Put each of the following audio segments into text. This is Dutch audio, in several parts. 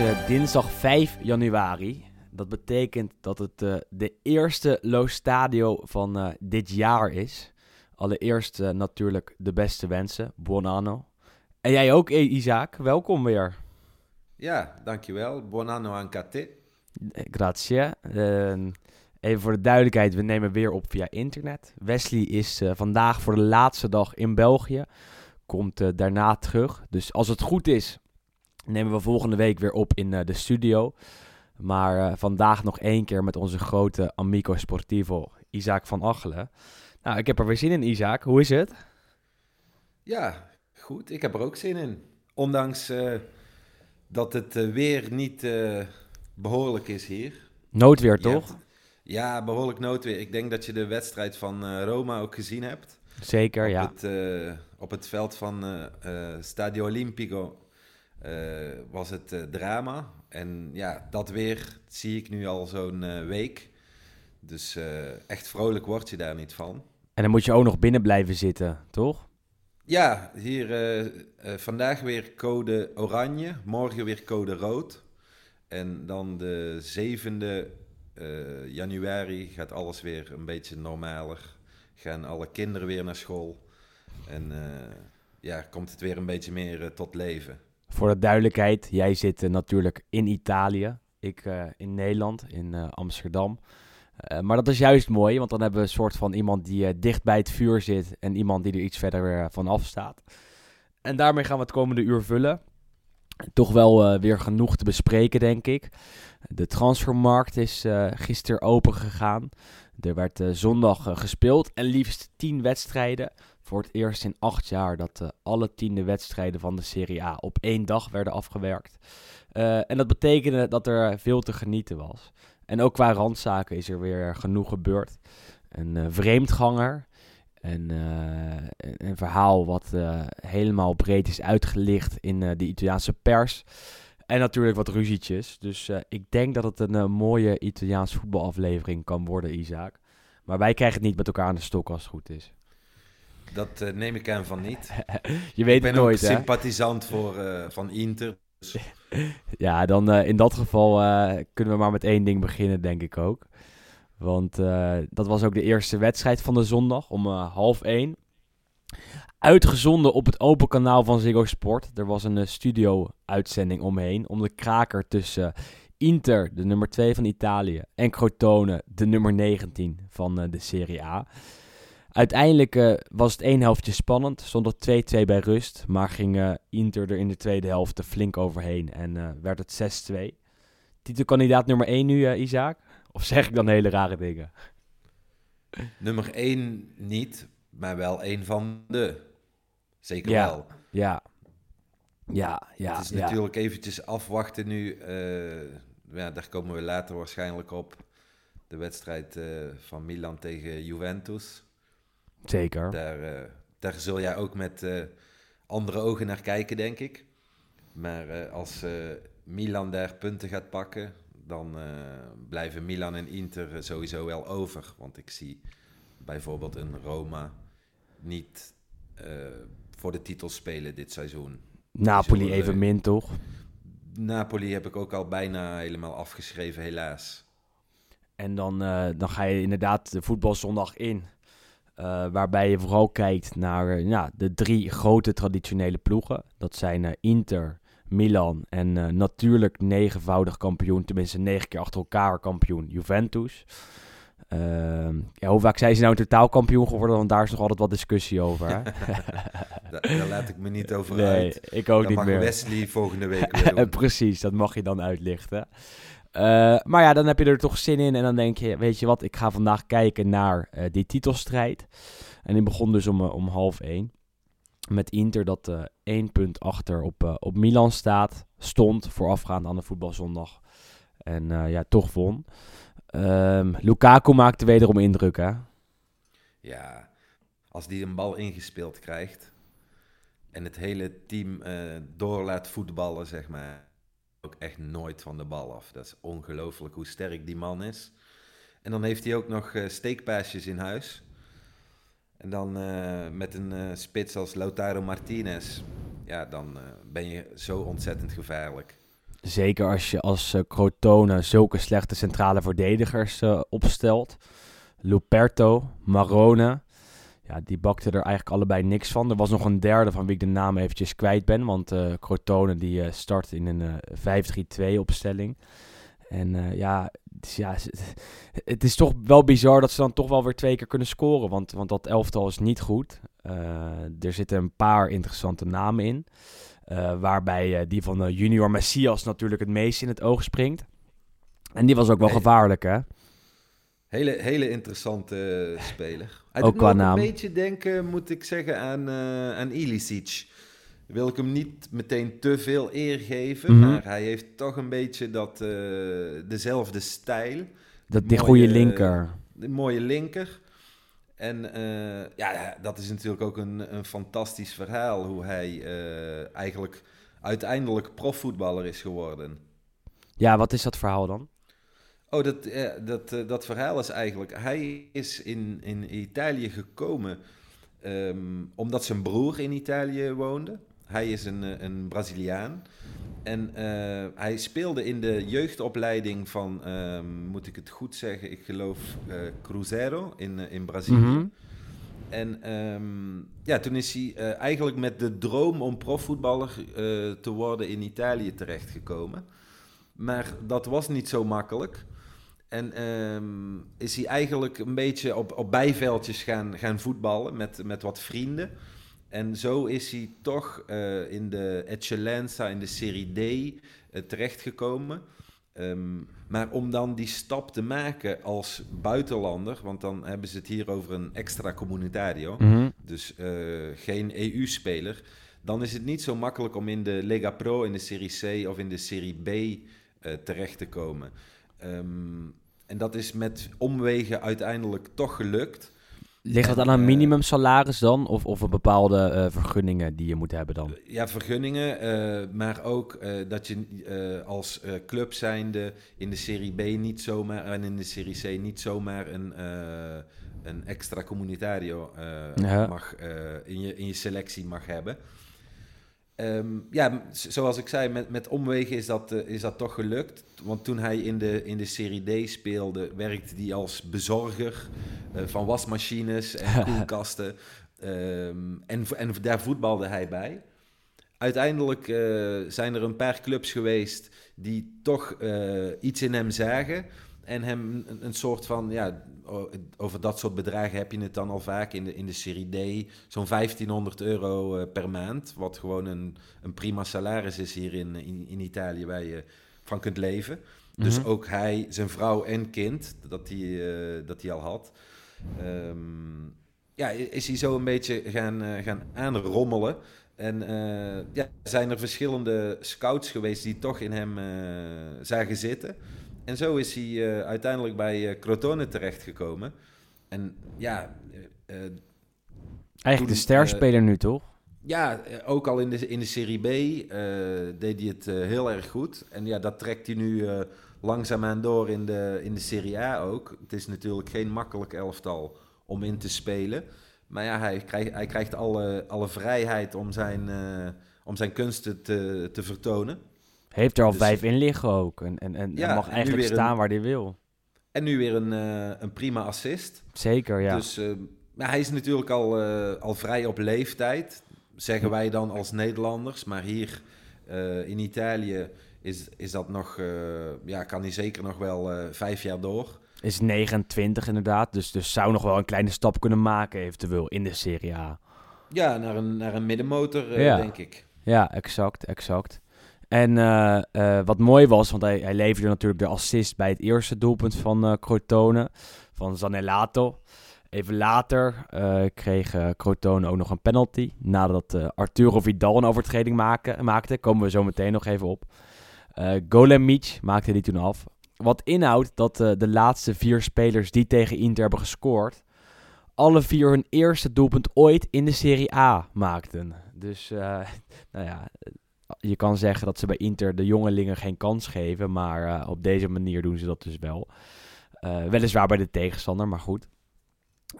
Is eh, dinsdag 5 januari. Dat betekent dat het eh, de eerste Lo Stadio van eh, dit jaar is. Allereerst natuurlijk de beste wensen. Buon anno. En jij ook, eh, Isaac. Welkom weer. Ja, dankjewel. Buon anno anche te. Grazie. Ehm, even voor de duidelijkheid, we nemen weer op via internet. Wesley is vandaag voor de laatste dag in België. Komt daarna terug. Dus als het goed is, nemen we volgende week weer op in eh, de studio. Maar eh, vandaag nog één keer met onze grote amico sportivo, Isaac van Achelen. Nou, ik heb er weer zin in, Isaac. Hoe is het? Ja, goed. Ik heb er ook zin in. Ondanks eh, dat het weer niet eh, behoorlijk is hier. Noodweer, toch? hebt- ja, behoorlijk noodweer. Ik denk dat je de wedstrijd van Roma ook gezien hebt. Zeker, op, ja. het, op het veld van Stadio Olimpico was het eh, drama. En ja, dat weer zie ik nu al zo'n eh, week. Dus eh, echt vrolijk word je daar niet van. En dan moet je ook nog binnen blijven zitten, toch? Ja, hier eh, eh, vandaag weer code oranje, morgen weer code rood. En dan de 7e eh, januari gaat alles weer een beetje normaler. Gaan alle kinderen weer naar school. En eh, ja, komt het weer een beetje meer eh, tot leven. Voor de duidelijkheid, jij zit eh, natuurlijk in Italië. Ik eh, in Nederland, in eh, Amsterdam. Maar dat is juist mooi, want dan hebben we een soort van iemand die dicht bij het vuur zit en iemand die er iets verder weer van af staat. En daarmee gaan we het komende uur vullen. Toch wel weer genoeg te bespreken, denk ik. De transfermarkt is eh, gisteren open gegaan. Er werd zondag gespeeld en liefst 10 wedstrijden. Voor het eerst in acht jaar dat eh, alle tiende wedstrijden van de Serie A op één dag werden afgewerkt. Eh, en dat betekende dat er veel te genieten was. En ook qua randzaken is er weer genoeg gebeurd. Een eh, vreemdganger. En een, verhaal wat helemaal breed is uitgelicht in de Italiaanse pers. En natuurlijk wat ruzietjes. Dus ik denk dat het een mooie Italiaans voetbalaflevering kan worden, Isaac. Maar wij krijgen het niet met elkaar aan de stok als het goed is. Dat eh, neem ik aan van niet. Je weet ik ben het nooit, ook hè? sympathisant voor, eh, van Inter. Dus Ja, dan eh, in dat geval kunnen we maar met één ding beginnen, denk ik ook. Want dat was ook de eerste wedstrijd van de zondag om half één. Uitgezonden op het open kanaal van Ziggo Sport. Er was een studio-uitzending omheen om de kraker tussen Inter, de nummer 2 van Italië, en Crotone, de nummer 19 van de Serie A. Uiteindelijk eh, was het één helftje spannend, stond het 2-2 bij rust, maar ging Inter er in de tweede helft flink overheen en eh, werd het 6-2. Titelkandidaat nummer 1 nu, eh, Isaac? Of zeg ik dan hele rare dingen? nummer 1 niet, maar wel een van de. Zeker Ja. wel. Ja. Ja, ja, het is ja. natuurlijk eventjes afwachten nu. ja, daar komen we later waarschijnlijk op. De wedstrijd van Milan tegen Juventus. Zeker. Daar, eh, daar zul jij ook met eh, andere ogen naar kijken, denk ik. Maar eh, als Milan daar punten gaat pakken, dan blijven Milan en Inter sowieso wel over. Want ik zie bijvoorbeeld een Roma niet voor de titel spelen dit seizoen. Napoli even min, toch? Napoli heb ik ook al bijna helemaal afgeschreven, helaas. En dan, dan ga je inderdaad de voetbalzondag in. Eh, waarbij je vooral kijkt naar eh, ja, de drie grote traditionele ploegen. Dat zijn eh, Inter, Milan en natuurlijk negenvoudig kampioen, tenminste negen keer achter elkaar kampioen, Juventus. Ehm, ja, hoe vaak zijn ze nou in totaal kampioen geworden? Want daar is nog altijd wat discussie over. Hè? Da- daar laat ik me niet over nee, uit. ik ook Dan niet mag meer. Wesley volgende week weer. Precies, dat mag je dan uitlichten. Eh, maar ja, dan heb je er toch zin in en dan denk je, weet je wat, ik ga vandaag kijken naar eh, die titelstrijd. En die begon dus om, eh, om half één. Met Inter dat één punt achter op, op Milan staat, stond voorafgaand aan de voetbalzondag. En ja, toch won. Ehm, Lukaku maakte wederom indruk, hè? Ja, als die een bal ingespeeld krijgt en het hele team door laat voetballen, zeg maar, ook echt nooit van de bal af. Dat is ongelooflijk hoe sterk die man is. En dan heeft hij ook nog eh, steekpaasjes in huis. En dan eh, met een eh, spits als Lautaro Martinez, ja, dan ben je zo ontzettend gevaarlijk. Zeker als je als Crotone zulke slechte centrale verdedigers opstelt. Luperto, Marone. Ja, die bakten er eigenlijk allebei niks van. Er was nog een derde van wie ik de naam eventjes kwijt ben. Want eh Crotone die eh, start in een eh 5-3-2 opstelling. En ja, dus ja, het is toch wel bizar dat ze dan toch wel weer twee keer kunnen scoren. Want, want dat elftal is niet goed. Er zitten een paar interessante namen in. Waarbij die van Junior Messias natuurlijk het meest in het oog springt. En die was ook wel Nee. gevaarlijk, hè? Hele, hele interessante eh, speler. Hij Ook qua ook naam. een beetje denken, moet ik zeggen, aan, eh aan Ilicic. Wil ik hem niet meteen te veel eer geven, Mhm. maar hij heeft toch een beetje dat, eh, dezelfde stijl. Dat, die goede linker. De mooie linker. En ja, dat is natuurlijk ook een, een fantastisch verhaal, hoe hij eigenlijk uiteindelijk profvoetballer is geworden. Ja, wat is dat verhaal dan? Oh, dat, eh, dat, eh, dat verhaal is eigenlijk... Hij is in, in Italië gekomen ehm, omdat zijn broer in Italië woonde. Hij is een, eh, een Braziliaan. En hij speelde in de jeugdopleiding van, ehm, moet ik het goed zeggen, ik geloof eh, Cruzeiro in, in Brazilië. Mhm. En ehm, ja, toen is hij eigenlijk met de droom om profvoetballer te worden in Italië terechtgekomen. Maar dat was niet zo makkelijk. En ehm, is hij eigenlijk een beetje op, op bijveldjes gaan, gaan voetballen met, met wat vrienden. En zo is hij toch eh, in de Eccellenza, in de Serie D, eh, terechtgekomen. Ehm, maar om dan die stap te maken als buitenlander, want dan hebben ze het hier over een extra comunitario, Mhm. dus eh, geen EU-speler, dan is het niet zo makkelijk om in de Lega Pro, in de Serie C of in de Serie B terecht te komen. Ehm, en dat is met omwegen uiteindelijk toch gelukt. Ligt dat aan een eh, minimumsalaris dan? Of, of een bepaalde eh, vergunningen die je moet hebben dan? Ja, vergunningen, eh, maar ook eh, dat je eh, als eh, club zijnde in de Serie B niet zomaar en in de Serie C niet zomaar een, eh, een extra comunitario eh, Ja. mag, eh, in, je, in je selectie mag hebben. Ehm, ja, zoals ik zei, met, met omwegen is dat, eh, is dat toch gelukt. Want toen hij in de, in de Serie D speelde, werkte hij als bezorger eh, van wasmachines en koelkasten. Ehm, en, en daar voetbalde hij bij. Uiteindelijk eh, zijn er een paar clubs geweest die toch iets in hem zagen. En hem een, een soort van, ja, over dat soort bedragen heb je het dan al vaak in de, in de Serie D. Zo'n 1500 euro eh, per maand. Wat gewoon een, een prima salaris is hier in, in, in Italië waar je van kunt leven. Dus Mhm. ook hij, zijn vrouw en kind, dat hij, eh, dat hij al had. Ehm, ja, is hij zo een beetje gaan, eh, gaan aanrommelen. En ja, zijn er verschillende scouts geweest die toch in hem zagen zitten. En zo is hij eh, uiteindelijk bij eh, Crotone terechtgekomen. En ja, eh, Eigenlijk toen, de sterspeler nu, toch? ja, ook al in de, in de Serie B deed hij het heel erg goed. En ja, dat trekt hij nu langzaamaan door in de, in de Serie A ook. Het is natuurlijk geen makkelijk elftal om in te spelen. Maar ja, hij krijgt, hij krijgt alle, alle vrijheid om zijn, om zijn kunsten te, te vertonen. Heeft er al Dus- vijf in liggen ook. En, en, en Ja, mag en eigenlijk staan een- waar hij wil. En nu weer een, eh, een prima assist. Zeker, ja. Dus maar hij is natuurlijk al, eh, al vrij op leeftijd, zeggen wij dan als Nederlanders. Maar hier in Italië is, is dat nog, ja, kan hij zeker nog wel vijf jaar door. Is 29 inderdaad. Dus, dus zou nog wel een kleine stap kunnen maken eventueel in de Serie A. Ja, naar een, naar een middenmotor, Ja. denk ik. Ja, exact, exact. En eh, eh, wat mooi was, want hij, hij leverde natuurlijk de assist bij het eerste doelpunt van eh Crotone, van Zanelato. Even later kreeg Crotone ook nog een penalty, nadat Arturo Vidal een overtreding maken, maakte. Komen we zo meteen nog even op. Golemic maakte die toen af. Wat inhoudt dat de laatste vier spelers die tegen Inter hebben gescoord, alle vier hun eerste doelpunt ooit in de Serie A maakten. Dus, nou ja, je kan zeggen dat ze bij Inter de jongelingen geen kans geven, maar eh, op deze manier doen ze dat dus wel. Eh, weliswaar bij de tegenstander, maar goed.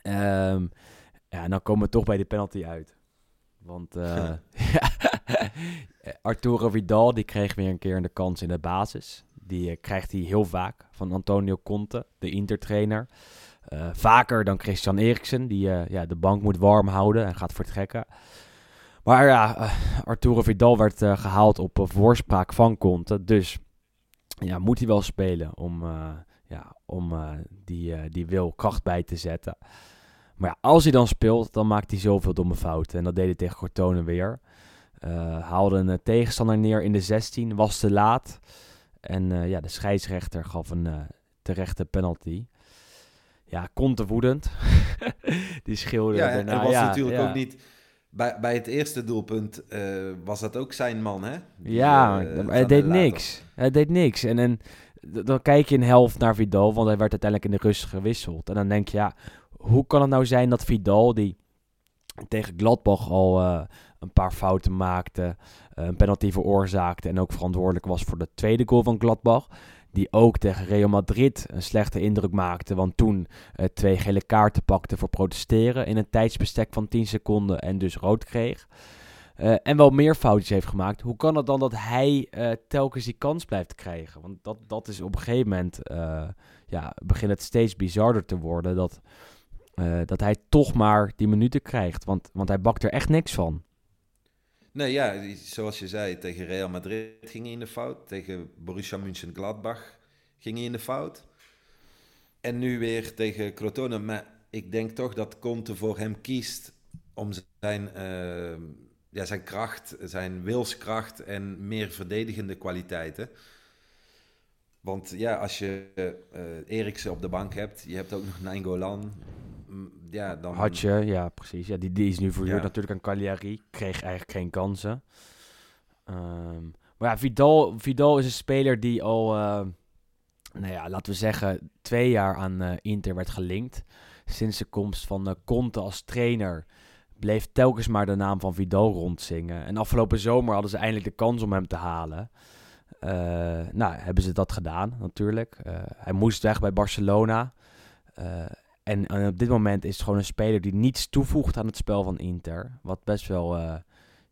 Ehm, ja, en dan komen we toch bij de penalty uit. Want eh, Arturo Vidal die kreeg weer een keer een kans in de basis. Die krijgt hij heel vaak van Antonio Conte, de Inter-trainer. Vaker dan Christian Eriksen, die ja, de bank moet warm houden en gaat vertrekken. Maar ja, eh, Arturo Vidal werd eh, gehaald op eh, voorspraak van Conte. Dus ja, moet hij wel spelen om, ja, om die, die wil kracht bij te zetten. Maar ja, als hij dan speelt, dan maakt hij zoveel domme fouten. En dat deed hij tegen Cortone weer. Haalde een tegenstander neer in de 16, was te laat. En ja, de scheidsrechter gaf een terechte penalty. Ja, Conte woedend. die schreeuwde Ja, daarna. was ja, natuurlijk ja. ook niet... Bij, bij het eerste doelpunt eh, was dat ook zijn man, hè? Die, Ja, eh, hij deed later. niks. Hij deed niks. En, en dan kijk je een helft naar Vidal, want hij werd uiteindelijk in de rust gewisseld. En dan denk je, ja, hoe kan het nou zijn dat Vidal, die tegen Gladbach al eh, een paar fouten maakte, een penalty veroorzaakte en ook verantwoordelijk was voor de tweede goal van Gladbach, die ook tegen Real Madrid een slechte indruk maakte, want toen eh, twee gele kaarten pakte voor protesteren in een tijdsbestek van 10 seconden en dus rood kreeg. Eh, en wel meer foutjes heeft gemaakt. Hoe kan het dan dat hij eh, telkens die kans blijft krijgen? Want dat, dat is op een gegeven moment, ja, begint het steeds bizarder te worden dat, dat hij toch maar die minuten krijgt. Want, want hij bakt er echt niks van. Nee, ja, zoals je zei, tegen Real Madrid ging hij in de fout. Tegen Borussia Mönchengladbach ging hij in de fout. En nu weer tegen Crotone. Maar ik denk toch dat Conte voor hem kiest om zijn, eh, ja, zijn kracht, zijn wilskracht en meer verdedigende kwaliteiten. Want ja, als je eh Eriksen op de bank hebt, je hebt ook nog Nainggolan. Ja, dan... Had je, ja precies. Ja, die, die is nu verhuurd Ja. natuurlijk aan Cagliari. Kreeg eigenlijk geen kansen. Ehm, maar ja, Vidal, Vidal is een speler die al, eh, nou ja, laten we zeggen, twee jaar aan eh, Inter werd gelinkt. Sinds de komst van eh, Conte als trainer bleef telkens maar de naam van Vidal rondzingen. En afgelopen zomer hadden ze eindelijk de kans om hem te halen. Eh, nou, hebben ze dat gedaan natuurlijk. Hij moest weg bij Barcelona. En, en op dit moment is het gewoon een speler die niets toevoegt aan het spel van Inter. Wat best wel, eh,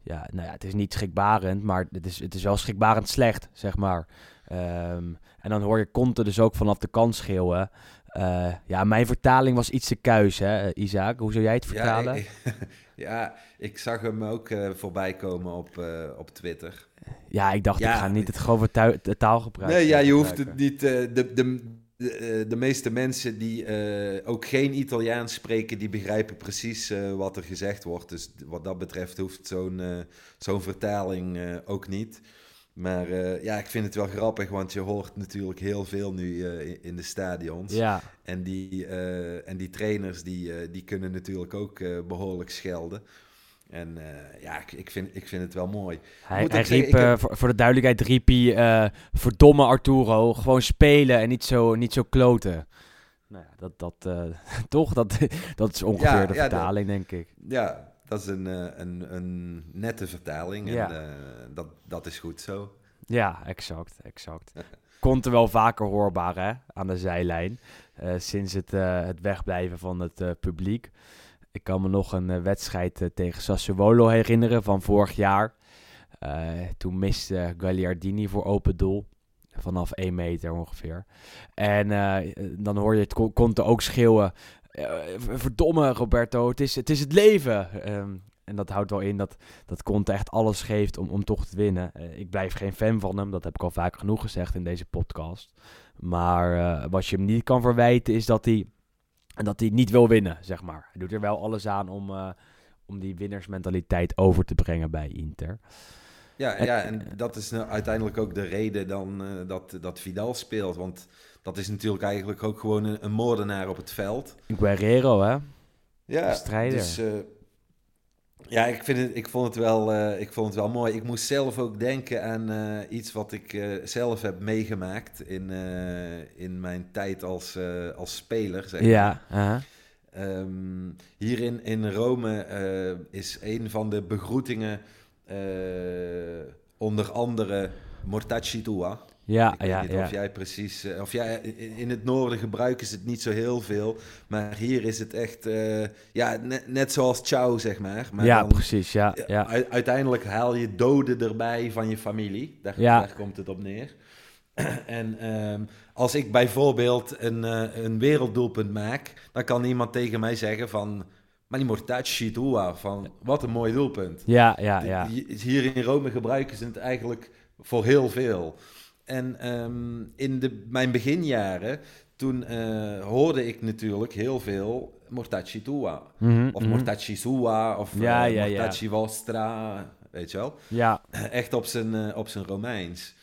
ja, nou ja, het is niet schrikbarend, maar het is, het is wel schrikbarend slecht, zeg maar. Ehm, en dan hoor je Conte dus ook vanaf de kant schreeuwen. Eh, ja, mijn vertaling was iets te kuis, hè, eh, Isaac? Hoe zou jij het vertalen? Ja, ik, ja, ik zag hem ook eh, voorbij komen op, op Twitter. Ja, ik dacht, Ja. ik ga niet het grove tui- de taalgebruik Nee, ja, je hoeft het gebruiken. niet. de, de, de, eh, de meeste mensen die eh, ook geen Italiaans spreken, die begrijpen precies eh, wat er gezegd wordt. Dus wat dat betreft hoeft zo'n zo'n vertaling ook niet. Maar ja, ik vind het wel grappig, want je hoort natuurlijk heel veel nu in- de stadions. Ja, En die, en die trainers die, die kunnen natuurlijk ook eh, behoorlijk schelden. En eh, ja, ik, ik, vind, ik vind het wel mooi. hij, Moet hij ik zeggen, riep, heb- eh, voor, voor de duidelijkheid riep hij, eh, verdomme Arturo, gewoon spelen en niet zo, niet zo kloten. Nou ja, dat, dat, toch, dat, dat is ongeveer Ja, de ja, vertaling, denk ik. Ja, dat is een, een, een nette vertaling. En Ja. dat, dat is goed zo. Ja, exact, exact. Komt er wel vaker hoorbaar, hè, aan de zijlijn, sinds het, het wegblijven van het publiek. Ik kan me nog een eh, wedstrijd eh, tegen Sassuolo herinneren van vorig jaar. Eh, toen miste Gagliardini voor open doel. Vanaf 1 meter ongeveer. En dan hoor je het Con- Conte ook schreeuwen. verdomme Roberto, het is het, is het leven. Ehm, en dat houdt wel in dat, dat Conte echt alles geeft om, om toch te winnen. Ik blijf geen fan van hem, dat heb ik al vaak genoeg gezegd in deze podcast. Maar wat je hem niet kan verwijten is dat hij, dat hij niet wil winnen, zeg maar. Hij doet er wel alles aan om, eh, om die winnersmentaliteit over te brengen bij Inter. Ja, ja, en dat is nou uiteindelijk ook de reden dan eh, dat, dat Vidal speelt. Want dat is natuurlijk eigenlijk ook gewoon een, een moordenaar op het veld. Guerrero, hè? Ja, strijder. Dus, eh, ja, ik, vind het, ik, vond het wel, eh, ik vond het wel mooi. Ik moest zelf ook denken aan eh, iets wat ik eh, zelf heb meegemaakt in, in mijn tijd als, als speler. Zeg. Ja, aha. Ehm, hier in, in Rome is een van de begroetingen onder andere Mortacci tua. Ja, ik weet ja, niet ja. of jij precies... eh, of jij, in het noorden gebruiken ze het niet zo heel veel. Maar hier is het echt... eh, ja, net, net zoals ciao, zeg maar. maar ja, dan- precies, ja, ja, uiteindelijk haal je doden erbij van je familie. Daar, Ja. daar komt het op neer. en ehm, als ik bijvoorbeeld een, eh, een werelddoelpunt maak, dan kan iemand tegen mij zeggen van... Maar die Mortacci tua, van wat een mooi doelpunt. Ja, ja, ja. Hi- Hier in Rome gebruiken ze het eigenlijk voor heel veel. En ehm, in de, mijn beginjaren, toen eh, hoorde ik natuurlijk heel veel Mortacci tua. Mhm, Of mhm. Mortacci sua, of Ja, eh, ja, ja. Vostra, weet je wel. Ja, Echt op zijn, eh, op zijn Romeins.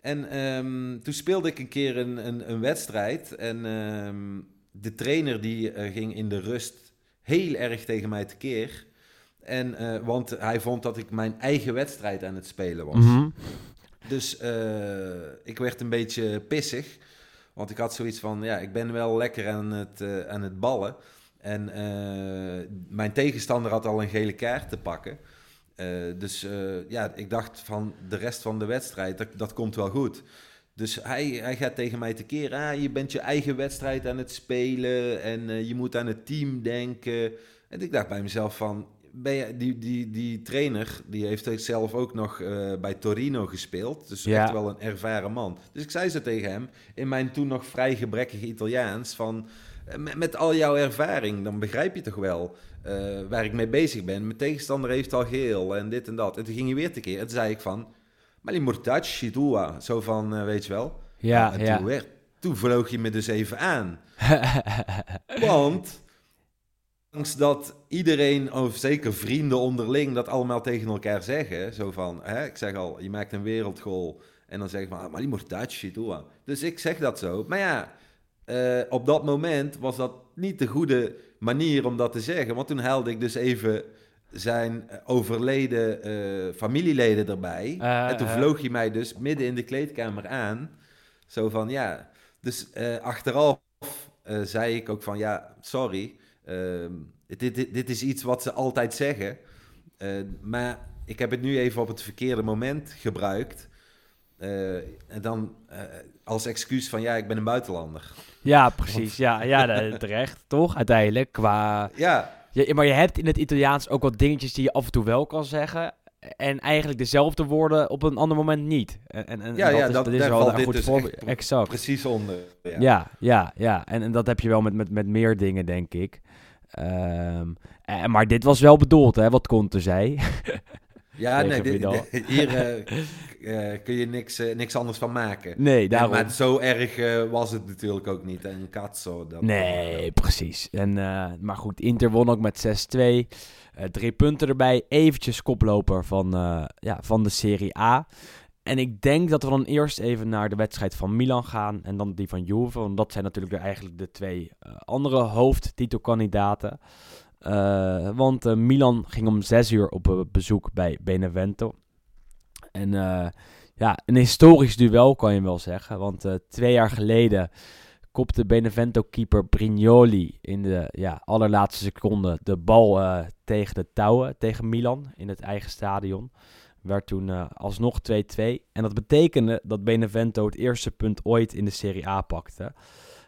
En ehm, toen speelde ik een keer een, een, een wedstrijd. En ehm, de trainer die ging in de rust heel erg tegen mij tekeer. En, want hij vond dat ik mijn eigen wedstrijd aan het spelen was. mhm. Dus eh, ik werd een beetje pissig. Want ik had zoiets van, ja, ik ben wel lekker aan het, eh, aan het ballen. En eh, mijn tegenstander had al een gele kaart te pakken. Dus ja, ik dacht van de rest van de wedstrijd, dat, dat komt wel goed. Dus hij, hij gaat tegen mij tekeer, ah, je bent je eigen wedstrijd aan het spelen en je moet aan het team denken. En ik dacht bij mezelf van, ben je, die, die, die trainer, die heeft zelf ook nog eh, bij Torino gespeeld. Dus Ja. echt wel een ervaren man. Dus ik zei zo tegen hem, in mijn toen nog vrij gebrekkige Italiaans, van... eh, Met, met al jouw ervaring, dan begrijp je toch wel eh, waar ik mee bezig ben. Mijn tegenstander heeft al geel en dit en dat. En toen ging hij weer tekeer. En toen zei ik van, maar die Mortacci tua. Zo van, weet je wel. Ja, en ja. Toen, werd, toen vloog je me dus even aan. Want, ondanks dat iedereen, of zeker vrienden onderling, dat allemaal tegen elkaar zeggen. Zo van, hè, ik zeg al, je maakt een wereldgoal. En dan zeg ik maar, maar die Mortacci tua. Dus ik zeg dat zo. Maar ja, eh, op dat moment was dat niet de goede manier om dat te zeggen. Want toen haalde ik dus even zijn eh, overleden eh, familieleden erbij. En toen vloog hij mij dus midden in de kleedkamer aan. Zo van, ja... Dus achteraf zei ik ook van, ja, sorry. Ehm, dit, dit, dit is iets wat ze altijd zeggen. Eh, maar ik heb het nu even op het verkeerde moment gebruikt. Eh, en dan eh, als excuus van, ja, ik ben een buitenlander. ja, precies. Ja, ja terecht, toch? Uiteindelijk, qua... Ja, Ja, maar je hebt in het Italiaans ook wat dingetjes die je af en toe wel kan zeggen. En eigenlijk dezelfde woorden op een ander moment niet. En, en, en Ja, ja, is, dat- is wel een goed dus voorbeeld. Exact. precies onder. Ja, Ja, ja, ja. En, en dat heb je wel met, met, met meer dingen, denk ik. Ehm, eh, maar dit was wel bedoeld, hè, wat Conte zei. Ja, nee, dit- hier eh, eh, kun je niks, niks anders van maken. Nee, daarom. maar zo erg was het natuurlijk ook niet. En cazzo. Dat Nee, precies. En, maar goed, Inter won ook met 6-2. Eh, drie punten erbij. Eventjes koploper van, ja, van de Serie A. En ik denk dat we dan eerst even naar de wedstrijd van Milan gaan. En dan die van Juve. Want dat zijn natuurlijk eigenlijk de twee eh, andere hoofdtitelkandidaten. Eh, want eh, Milan ging om zes uur op bezoek bij Benevento. En ja, een historisch duel kan je wel zeggen. Want twee jaar geleden kopte Benevento-keeper Brignoli in de ja, allerlaatste seconde de bal tegen de touwen tegen Milan in het eigen stadion. Werd toen eh, alsnog 2-2. En dat betekende dat Benevento het eerste punt ooit in de Serie A pakte.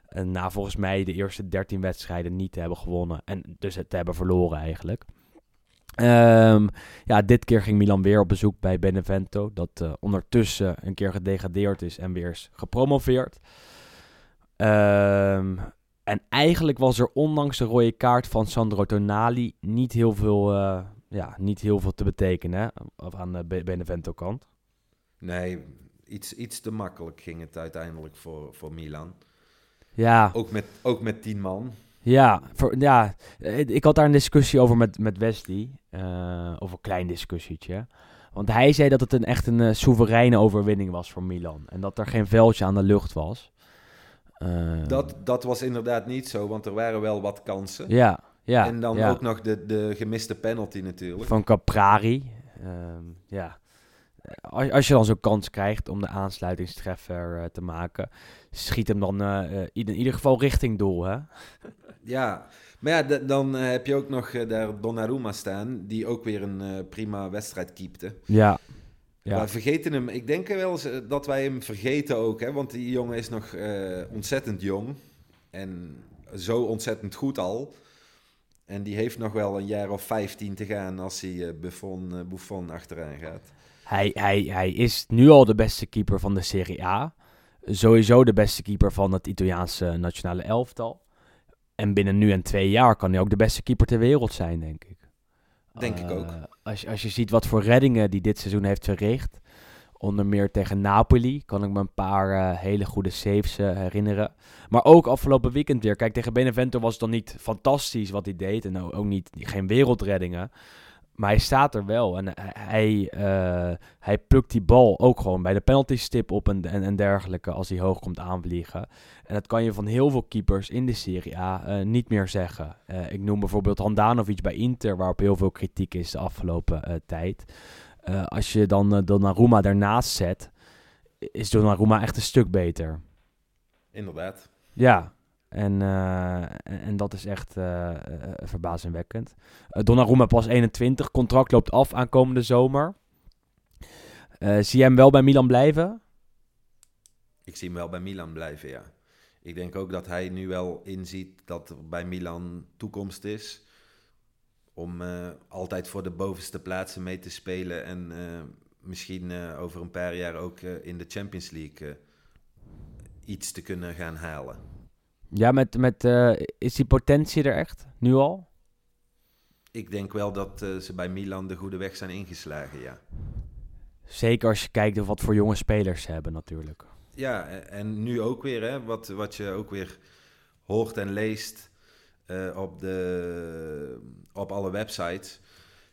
En na volgens mij de eerste 13 wedstrijden niet te hebben gewonnen. En dus het te hebben verloren eigenlijk. Ehm, ja, dit keer ging Milan weer op bezoek bij Benevento. Dat eh, ondertussen een keer gedegradeerd is en weer is gepromoveerd. Ehm, en eigenlijk was er ondanks de rode kaart van Sandro Tonali niet heel veel, eh, ja, niet heel veel te betekenen hè, of aan de Be- Benevento kant. Nee, iets, iets te makkelijk ging het uiteindelijk voor, voor Milan. Ja, Ook met, ook met tien man. Ja, voor, ja, eh, ik had daar een discussie over met, met Wesley. eh of een klein discussietje. Want hij zei dat het een, echt een eh, soevereine overwinning was voor Milan. En dat er geen veldje aan de lucht was. Eh, Dat, dat was inderdaad niet zo, want er waren wel wat kansen. Ja, ja. en dan ja. ook nog de, de gemiste penalty natuurlijk. Van Caprari. Ehm, ja. Als, als je dan zo'n kans krijgt om de aansluitingstreffer eh, te maken, schiet hem dan eh, eh, in, in ieder geval richting doel, hè? Ja, maar ja, dan heb je ook nog daar Donnarumma staan, die ook weer een prima wedstrijd keepte. Ja. Ja. We vergeten hem. Ik denk wel eens dat wij hem vergeten ook, hè, want die jongen is nog ontzettend jong en zo ontzettend goed al. En die heeft nog wel een jaar of 15 te gaan als hij eh, Buffon, eh, Buffon achteraan gaat. Hij, hij, hij is nu al de beste keeper van de Serie A. Sowieso de beste keeper van het Italiaanse nationale elftal. En binnen nu en twee jaar kan hij ook de beste keeper ter wereld zijn, denk ik. Denk ik Eh, ook. Als, je- als je ziet wat voor reddingen die dit seizoen heeft verricht. Onder meer tegen Napoli kan ik me een paar eh, hele goede saves eh, herinneren. Maar ook afgelopen weekend weer. Kijk, tegen Benevento was het dan niet fantastisch wat hij deed. En ook niet, geen wereldreddingen. Maar hij staat er wel. En hij, eh, hij plukt die bal ook gewoon bij de penalty stip op en, en, dergelijke. Als hij hoog komt aanvliegen. En dat kan je van heel veel keepers in de Serie A niet meer zeggen. Ik noem bijvoorbeeld Handanovic bij Inter, waarop heel veel kritiek is de afgelopen tijd. Eh, als je dan eh, Donnarumma daarnaast zet, is Donnarumma echt een stuk beter. Inderdaad. Ja, en, eh, en, en dat is echt verbazingwekkend. Donnarumma pas 21, contract loopt af aankomende zomer. Zie jij hem wel bij Milan blijven? Ik zie hem wel bij Milan blijven, ja. Ik denk ook dat hij nu wel inziet dat er bij Milan toekomst is. Om eh, altijd voor de bovenste plaatsen mee te spelen. En eh, misschien eh, over een paar jaar ook in de Champions League iets te kunnen gaan halen. Ja, met, met, is die potentie er echt, nu al? Ik denk wel dat ze bij Milan de goede weg zijn ingeslagen, ja. Zeker als je kijkt wat voor jonge spelers ze hebben natuurlijk. Ja, en nu ook weer, hè, wat, wat je ook weer hoort en leest eh, op, de, op alle websites.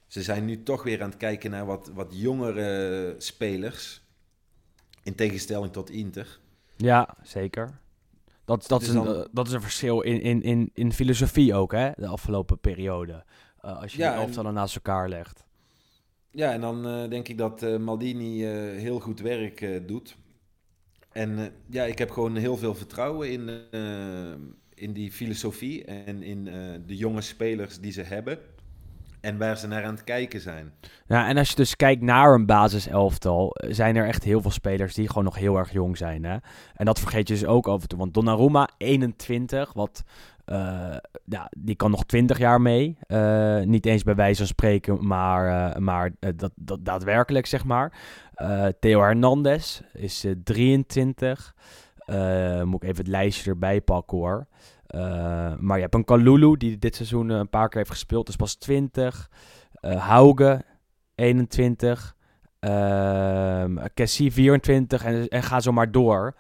Ze zijn nu toch weer aan het kijken naar wat, wat jongere spelers. In tegenstelling tot Inter. Ja, zeker. Dat, dat, is, Dus een, dan- eh, dat is een verschil in, in, in, in filosofie ook, hè, de afgelopen periode. Eh, als je Ja, en- elftallen naast elkaar legt. Ja, en dan eh, denk ik dat Maldini heel goed werk doet. En ja, ik heb gewoon heel veel vertrouwen in, in die filosofie en in eh, de jonge spelers die ze hebben. En waar ze naar aan het kijken zijn. Ja, en als je dus kijkt naar een basiselftal, eh, zijn er echt heel veel spelers die gewoon nog heel erg jong zijn. Hè? En dat vergeet je dus ook af en toe. Want Donnarumma, 21, wat, eh, ja, die kan nog 20 jaar mee. Niet eens bij wijze van spreken, maar, maar dat, dat daadwerkelijk, zeg maar. Theo Hernandez is eh, 23. Eh, moet ik even het lijstje erbij pakken hoor. Eh, maar je hebt een Kalulu die dit seizoen eh, een paar keer heeft gespeeld, is pas 20. Eh Hauge, 21. Ehm Cassie, 24. En, en ga zo maar door.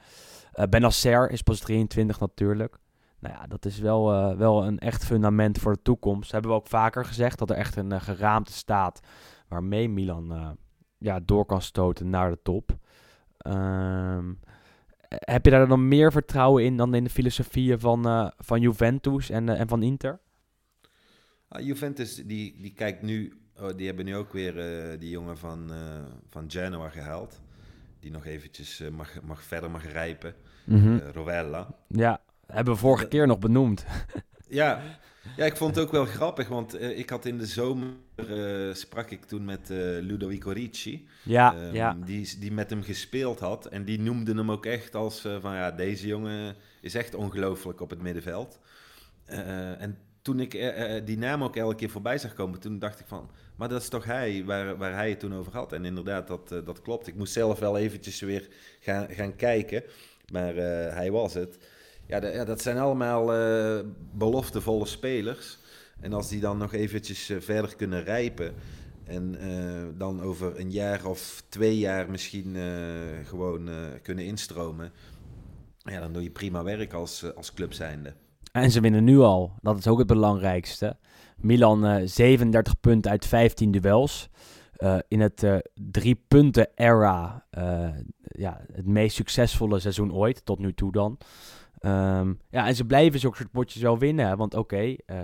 Eh Benacer is pas 23 natuurlijk. Nou ja, dat is wel, wel een echt fundament voor de toekomst. Hebben we ook vaker gezegd dat er echt een geraamte staat waarmee Milan ja, door kan stoten naar de top. Ehm, heb je daar dan meer vertrouwen in dan in de filosofieën van, eh, van Juventus en, eh, en van Inter? Ah, Juventus, die, die kijkt nu... Oh, die hebben nu ook weer eh, die jongen van, van Genoa gehaald. Die nog eventjes mag, mag verder mag rijpen. Mhm. Rovella. Ja, hebben we vorige keer nog benoemd. Ja, ja, ik vond het ook wel grappig, want eh, ik had in de zomer eh, sprak ik toen met eh, Ludovico Ricci, Ja, ehm, ja. die, die met hem gespeeld had. En die noemde hem ook echt als van ja, deze jongen is echt ongelooflijk op het middenveld. En toen ik die naam ook elke keer voorbij zag komen, toen dacht ik van, maar dat is toch hij waar, waar hij het toen over had. En inderdaad, dat, dat klopt. Ik moest zelf wel eventjes weer gaan, gaan kijken, maar hij was het. Ja, ja, dat zijn allemaal eh, beloftevolle spelers. En als die dan nog eventjes eh, verder kunnen rijpen... en eh, dan over een jaar of twee jaar misschien gewoon kunnen instromen... ja, dan doe je prima werk als, als club zijnde. En ze winnen nu al. Dat is ook het belangrijkste. Milan eh 37 punten uit 15 duels. In het eh, drie punten era. ja, het meest succesvolle seizoen ooit. Tot nu toe dan. Ehm, ja, en ze blijven zulke soort potjes wel winnen. Want oké, eh,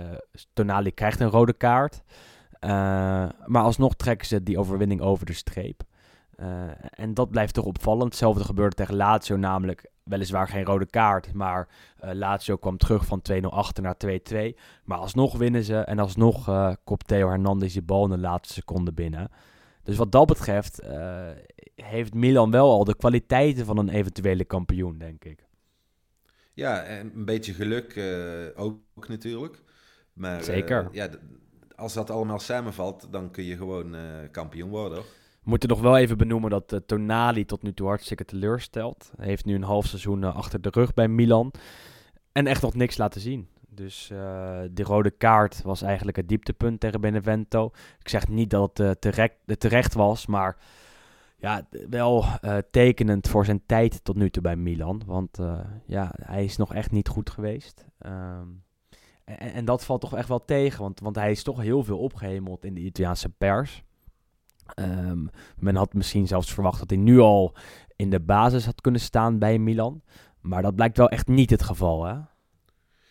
Tonali krijgt een rode kaart. Eh, maar alsnog trekken ze die overwinning over de streep. Eh, en dat blijft toch opvallend. Hetzelfde gebeurde tegen Lazio, namelijk weliswaar geen rode kaart. Maar Lazio kwam terug van 2-0 achter naar 2-2. Maar alsnog winnen ze. En alsnog kopt Theo Hernandez die bal in de laatste seconde binnen. Dus wat dat betreft heeft Milan wel al de kwaliteiten van een eventuele kampioen, denk ik. Ja, en een beetje geluk eh, ook natuurlijk. Maar, eh, Zeker. ja, als dat allemaal samenvalt, dan kun je gewoon eh, kampioen worden. hoor. We moeten nog wel even benoemen dat Tonali tot nu toe hartstikke teleurstelt. Hij heeft nu een half seizoen achter de rug bij Milan. En echt nog niks laten zien. Dus eh die rode kaart was eigenlijk het dieptepunt tegen Benevento. Ik zeg niet dat het terecht, terecht was, maar ja, wel eh, tekenend voor zijn tijd tot nu toe bij Milan. Want eh, ja, hij is nog echt niet goed geweest. Ehm, en, en dat valt toch echt wel tegen, want, want hij is toch heel veel opgehemeld in de Italiaanse pers. Ehm, men had misschien zelfs verwacht dat hij nu al in de basis had kunnen staan bij Milan. Maar dat blijkt wel echt niet het geval, hè?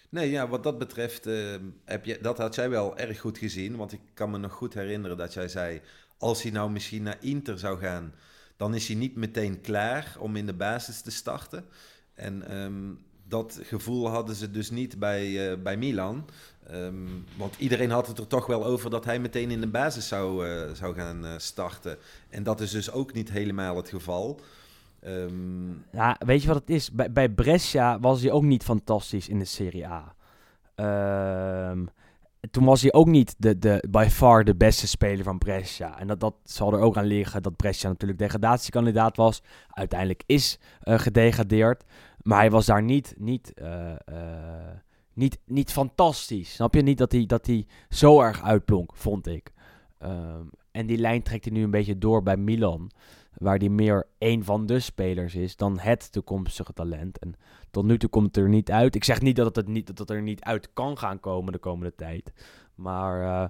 Nee, ja, wat dat betreft, eh, heb je, dat had jij wel erg goed gezien. Want ik kan me nog goed herinneren dat jij zei... als hij nou misschien naar Inter zou gaan... dan is hij niet meteen klaar om in de basis te starten. En ehm, dat gevoel hadden ze dus niet bij, eh, bij Milan. Ehm, want iedereen had het er toch wel over dat hij meteen in de basis zou, eh, zou gaan eh, starten. En dat is dus ook niet helemaal het geval. Ehm, Ja, weet je wat het is? Bij, bij Brescia was hij ook niet fantastisch in de Serie A. toen was hij ook niet de, de, by far de beste speler van Brescia. En dat, dat zal er ook aan liggen dat Brescia natuurlijk degradatiekandidaat was. Uiteindelijk is eh, gedegradeerd. Maar hij was daar niet, niet, eh, eh, niet, niet fantastisch. Snap je? Niet dat hij, dat hij zo erg uitblonk, vond ik. Ehm, en die lijn trekt hij nu een beetje door bij Milan waar die meer één van de spelers is dan het toekomstige talent. En tot nu toe komt het er niet uit. Ik zeg niet dat het, niet, dat het er niet uit kan gaan komen de komende tijd. Maar eh,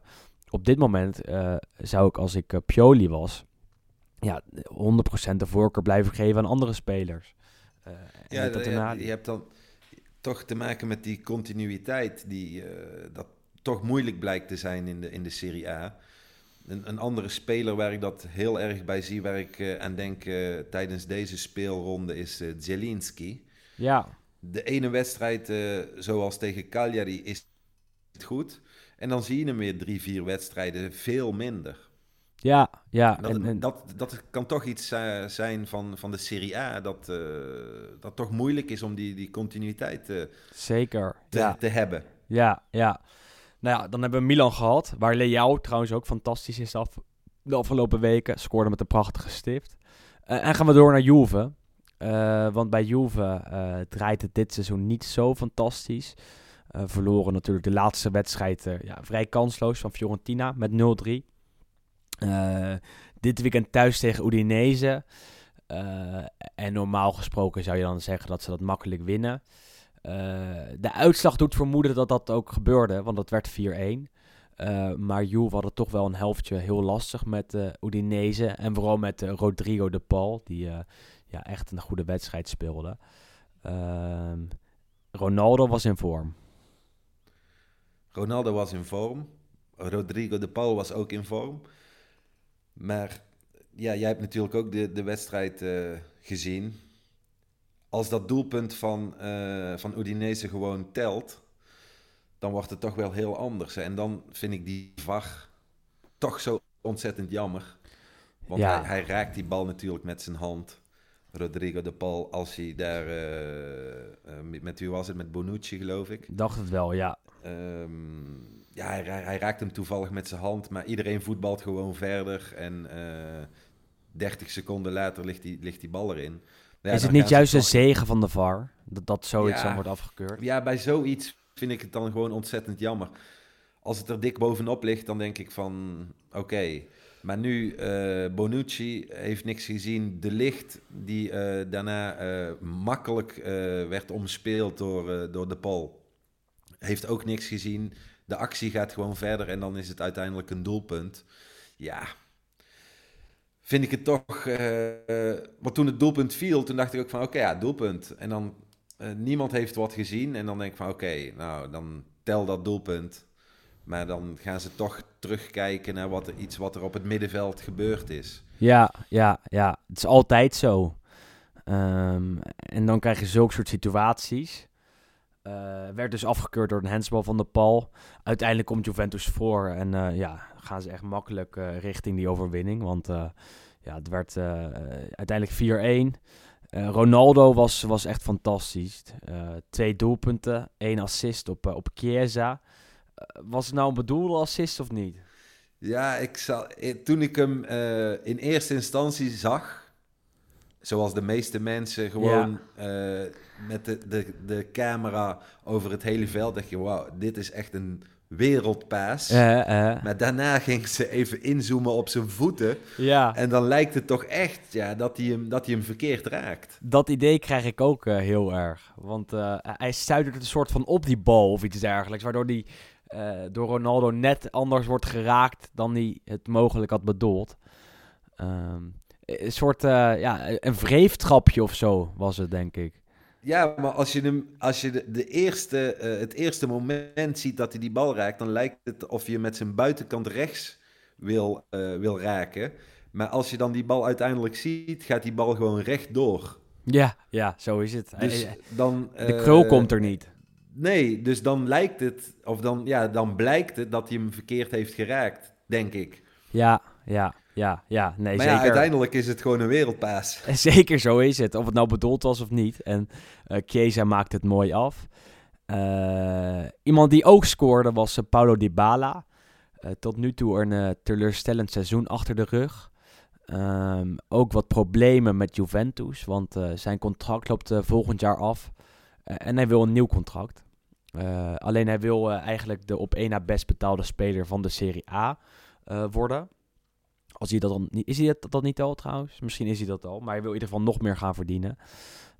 op dit moment eh, zou ik, als ik eh, Pioli was, ja, 100% de voorkeur blijven geven aan andere spelers. Ja, dat je, je hebt dan toch te maken met die continuïteit, die dat toch moeilijk blijkt te zijn in de, in de Serie A. Een, een andere speler waar ik dat heel erg bij zie, waar ik eh, aan denk eh, tijdens deze speelronde, is eh Zielinski. ja, De ene wedstrijd, zoals tegen Cagliari, is het goed. En dan zie je hem weer drie, vier wedstrijden veel minder. ja, ja. Dat, en, en- dat, dat kan toch iets zijn van, van de Serie A, dat, dat toch moeilijk is om die, die continuïteit zeker. te, ja. te hebben. Ja, ja. Nou ja, dan hebben we Milan gehad. Waar Leao trouwens ook fantastisch is af- de afgelopen weken. Scoorde met een prachtige stift. Eh, en gaan we door naar Juve. Eh, want bij Juve eh, draait het dit seizoen niet zo fantastisch. Verloren natuurlijk de laatste wedstrijd ja, vrij kansloos van Fiorentina met 0-3. Eh, dit weekend thuis tegen Udinese. En normaal gesproken zou je dan zeggen dat ze dat makkelijk winnen. Eh, de uitslag doet vermoeden dat dat ook gebeurde, want dat werd 4-1. Eh, maar Juve had het toch wel een helftje heel lastig met eh Udinese. En vooral met Rodrigo de Paul, die ja, echt een goede wedstrijd speelde. Ehm, Ronaldo was in vorm. Ronaldo was in vorm. Rodrigo de Paul was ook in vorm. Maar ja, jij hebt natuurlijk ook de, de wedstrijd gezien. Als dat doelpunt van, eh van Udinese gewoon telt, dan wordt het toch wel heel anders. hè. En dan vind ik die VAR toch zo ontzettend jammer. Want Ja. hij, hij raakt die bal natuurlijk met zijn hand. Rodrigo de Paul, als hij daar... eh, eh, met, met wie was het? Met Bonucci, geloof ik. Dacht het wel, ja. Ehm, ja, hij, hij, raakt hem toevallig met zijn hand, maar iedereen voetbalt gewoon verder. En eh 30 seconden later ligt die, ligt die bal erin. Ja, is het niet juist toch- zegen van de VAR? Dat, dat zoiets dan wordt afgekeurd? Ja, bij zoiets vind ik het dan gewoon ontzettend jammer. Als het er dik bovenop ligt, dan denk ik van oké. Maar nu, eh, Bonucci heeft niks gezien. De licht die eh, daarna eh, makkelijk werd omspeeld door, door de Paul. heeft ook niks gezien. De actie gaat gewoon verder en dan is het uiteindelijk een doelpunt. Ja, vind ik het toch... eh, eh, want toen het doelpunt viel, toen dacht ik ook van... Oké, ja, doelpunt. En dan... eh, niemand heeft wat gezien. En dan denk ik van... Oké, nou, dan tel dat doelpunt. Maar dan gaan ze toch terugkijken naar wat iets wat er op het middenveld gebeurd is. Ja, ja, ja. Het is altijd zo. Ehm, en dan krijg je zulke soort situaties. Eh, werd dus afgekeurd door een handsbal van de Pal. Uiteindelijk komt Juventus voor en eh, ja, gaan ze echt makkelijk eh, richting die overwinning. Want ja, het werd uiteindelijk 4-1. Eh, Ronaldo was, was echt fantastisch. Twee doelpunten, één assist op, op Chiesa. Was het nou een bedoelde assist of niet? Ja, ik zal, toen ik hem in eerste instantie zag, zoals de meeste mensen gewoon eh, met de, de, de camera over het hele veld, dacht je, wauw, dit is echt een wereldpaas. Maar daarna ging ze even inzoomen op zijn voeten. Ja. En dan lijkt het toch echt ja, dat, hij hem, dat hij hem verkeerd raakt. Dat idee krijg ik ook eh, heel erg. Want eh, hij stuitert een soort van op die bal of iets dergelijks. Waardoor die door Ronaldo net anders wordt geraakt dan hij het mogelijk had bedoeld. Ehm, een soort, eh, ja, een vreeftrapje of zo was het, denk ik. Ja, maar als je, hem, als je de, de eerste, eh, het eerste moment ziet dat hij die bal raakt, dan lijkt het of je met zijn buitenkant rechts wil, eh, wil raken. Maar als je dan die bal uiteindelijk ziet, gaat die bal gewoon rechtdoor. Ja, ja, zo is het. Dus dan, de krul komt er niet. Nee, dus dan lijkt het, of dan, ja, dan blijkt het dat hij hem verkeerd heeft geraakt, denk ik. Ja, ja, ja, ja. Nee, maar zeker. ja, uiteindelijk is het gewoon een wereldpaas. Zeker, zo is het. Of het nou bedoeld was of niet. En eh Chiesa maakt het mooi af. Eh, iemand die ook scoorde was eh, Paulo Dybala. Eh, tot nu toe een eh, teleurstellend seizoen achter de rug. Ehm, ook wat problemen met Juventus, want eh, zijn contract loopt eh, volgend jaar af. Eh, en hij wil een nieuw contract. Eh, alleen hij wil eh, eigenlijk de op één na best betaalde speler van de Serie A eh, worden. Als hij dat dan niet, is hij dat, dat niet al trouwens? Misschien is hij dat al, maar hij wil in ieder geval nog meer gaan verdienen.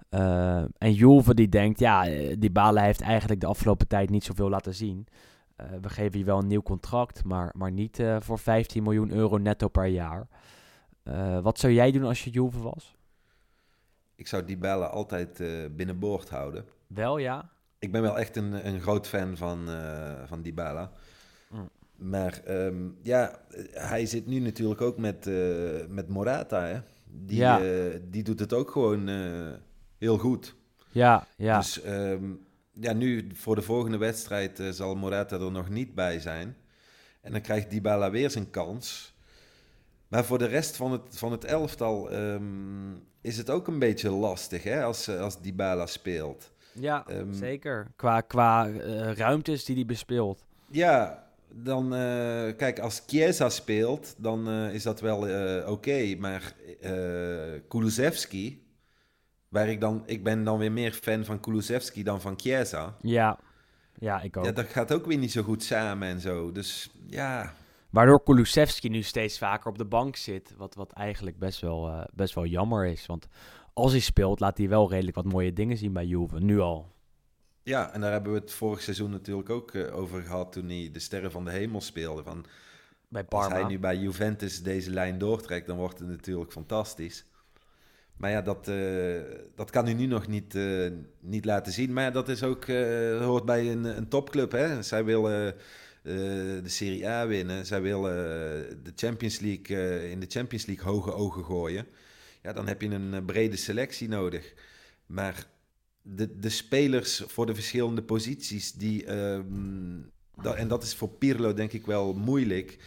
Eh, en Juve die denkt, ja, eh, Dybala heeft eigenlijk de afgelopen tijd niet zoveel laten zien. Eh, we geven je wel een nieuw contract, maar, maar niet voor 15 miljoen euro netto per jaar. Wat zou jij doen als je Juve was? Ik zou die bellen altijd binnenboord houden. Wel, ja. Ik ben wel echt een, een groot fan van, van Dybala. Maar ehm, ja, hij zit nu natuurlijk ook met, eh, met Morata. Hè? Die, Ja. eh, die doet het ook gewoon eh, heel goed. Ja, ja. Dus ehm, ja, nu voor de volgende wedstrijd zal Morata er nog niet bij zijn. En dan krijgt Dybala weer zijn kans. Maar voor de rest van het, van het elftal ehm, is het ook een beetje lastig hè, als, als Dybala speelt. ja, zeker. Qua, qua ruimtes die hij bespeelt. Ja, dan eh, kijk, als Chiesa speelt, dan eh, is dat wel eh, oké. Maar Kulusevski, waar ik dan, ik ben dan weer meer fan van Kulusevski dan van Chiesa. Ja, ja ik ook. Ja, dat gaat ook weer niet zo goed samen en zo. Dus ja, Waardoor Kulusevski nu steeds vaker op de bank zit. Wat, wat eigenlijk best wel, best wel jammer is. Want als hij speelt, laat hij wel redelijk wat mooie dingen zien bij Juve. Nu al. Ja, en daar hebben we het vorig seizoen natuurlijk ook eh, over gehad toen hij de Sterren van de Hemel speelde. Van, Bij als Parma. hij nu bij Juventus deze lijn doortrekt, dan wordt het natuurlijk fantastisch. Maar ja, dat, eh, dat kan hij nu nog niet, eh, niet laten zien. Maar ja, dat is ook, hoort bij een, een topclub. Hè? Zij willen de Serie A winnen. Zij willen de Champions League, in de Champions League hoge ogen gooien. Ja, dan heb je een brede selectie nodig. Maar de, de spelers voor de verschillende posities, die, ehm, dat, en dat is voor Pirlo denk ik wel moeilijk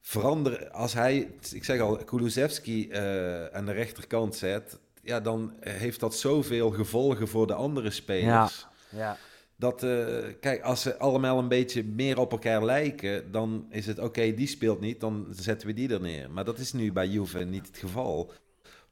veranderen. Als hij, ik zeg al, Kulusevski eh, aan de rechterkant zet, ja, dan heeft dat zoveel gevolgen voor de andere spelers. Ja. Dat, eh, kijk, als ze allemaal een beetje meer op elkaar lijken, dan is het oké, die speelt niet, dan zetten we die er neer. Maar dat is nu bij Juve niet het geval.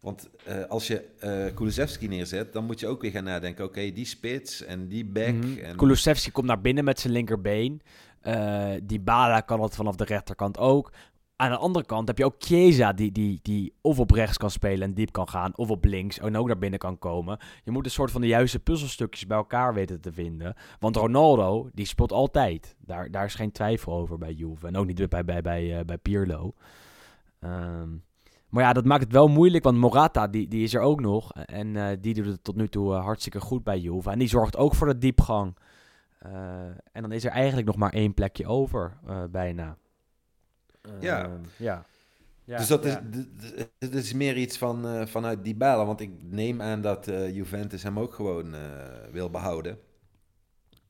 Want eh, als je eh Kulusevski neerzet, dan moet je ook weer gaan nadenken, oké, die spits en die back. Mhm. en, Kulusevski komt naar binnen met zijn linkerbeen. Eh Dybala kan het vanaf de rechterkant ook. Aan de andere kant heb je ook Chiesa die, die, die of op rechts kan spelen en diep kan gaan, of op links en ook naar binnen kan komen. Je moet een soort van de juiste puzzelstukjes bij elkaar weten te vinden. Want Ronaldo, die speelt altijd. Daar, daar is geen twijfel over bij Juve. En ook niet bij, bij, bij, bij Pirlo. Ehm, maar ja, dat maakt het wel moeilijk, want Morata die, die is er ook nog. En eh, die doet het tot nu toe eh, hartstikke goed bij Juve. En die zorgt ook voor de diepgang. Eh, en dan is er eigenlijk nog maar één plekje over, bijna. Ja. Ja. Ja, dus dat is, ja. het is meer iets van, eh, vanuit Dybala. Want ik neem aan dat Juventus hem ook gewoon wil behouden.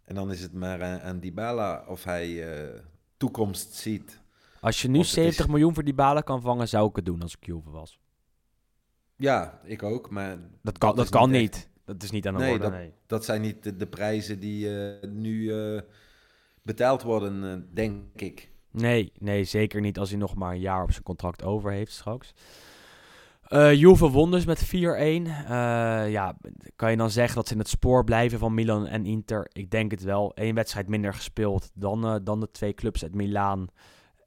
En dan is het maar aan, aan Dybala of hij toekomst ziet. Als je nu Of het 70 is- miljoen voor die balen kan vangen, zou ik het doen als ik Juve was. Ja, ik ook. Maar Dat kan, dat kan echt- niet. Dat is niet aan de Nee, orde, dat- nee. Dat zijn niet de, de prijzen die eh, nu eh, betaald worden, eh, denk ik. Nee, nee, zeker niet als hij nog maar een jaar op zijn contract over heeft straks. Eh Juve won dus met 4-1. Eh, ja, kan je dan zeggen dat ze in het spoor blijven van Milan en Inter? Ik denk het wel. Eén wedstrijd minder gespeeld dan, dan de twee clubs uit Milaan.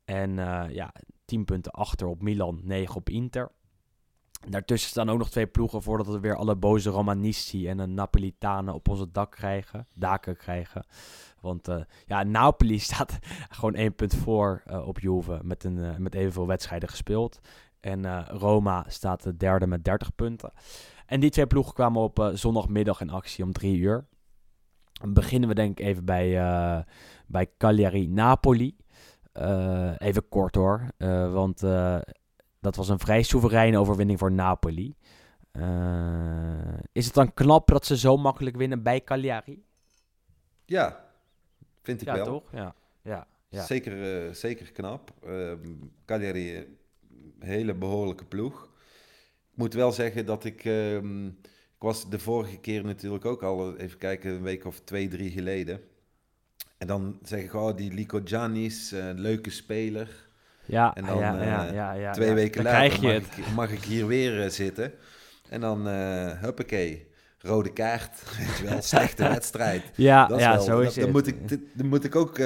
En eh, ja, 10 punten achter op Milan, 9 op Inter. Daartussen staan ook nog twee ploegen voordat we weer alle boze Romanisti en een Napolitanen op onze dak krijgen, daken krijgen. Want eh, ja, Napoli staat gewoon één punt voor eh, op Juve met, een, met evenveel wedstrijden gespeeld. En Roma staat de derde met 30 punten. En die twee ploegen kwamen op zondagmiddag in actie om drie uur. Dan beginnen we denk ik even bij, bij Cagliari-Napoli. Eh, even kort hoor, eh, want eh, dat was een vrij soevereine overwinning voor Napoli. Is het dan knap dat ze zo makkelijk winnen bij Cagliari? Ja, vind ik ja, wel. toch? Ja. Ja. ja. Zeker, zeker knap. Ehm Cagliari, hele behoorlijke ploeg. Ik moet wel zeggen dat ik... ehm, ik was de vorige keer natuurlijk ook al, even kijken, een week of twee, drie geleden. En dan zeg ik, oh, die Lico Giannis, eh, leuke speler. Ja, En dan, ja, ja, eh, ja, ja, Twee weken Dan later mag, ik, mag ik hier weer eh, zitten. En dan, eh huppakee, rode kaart. Weet je wel, slechte wedstrijd. Ja, Dat is ja wel, zo is dat- het. Daar moet ik, daar moet ik ook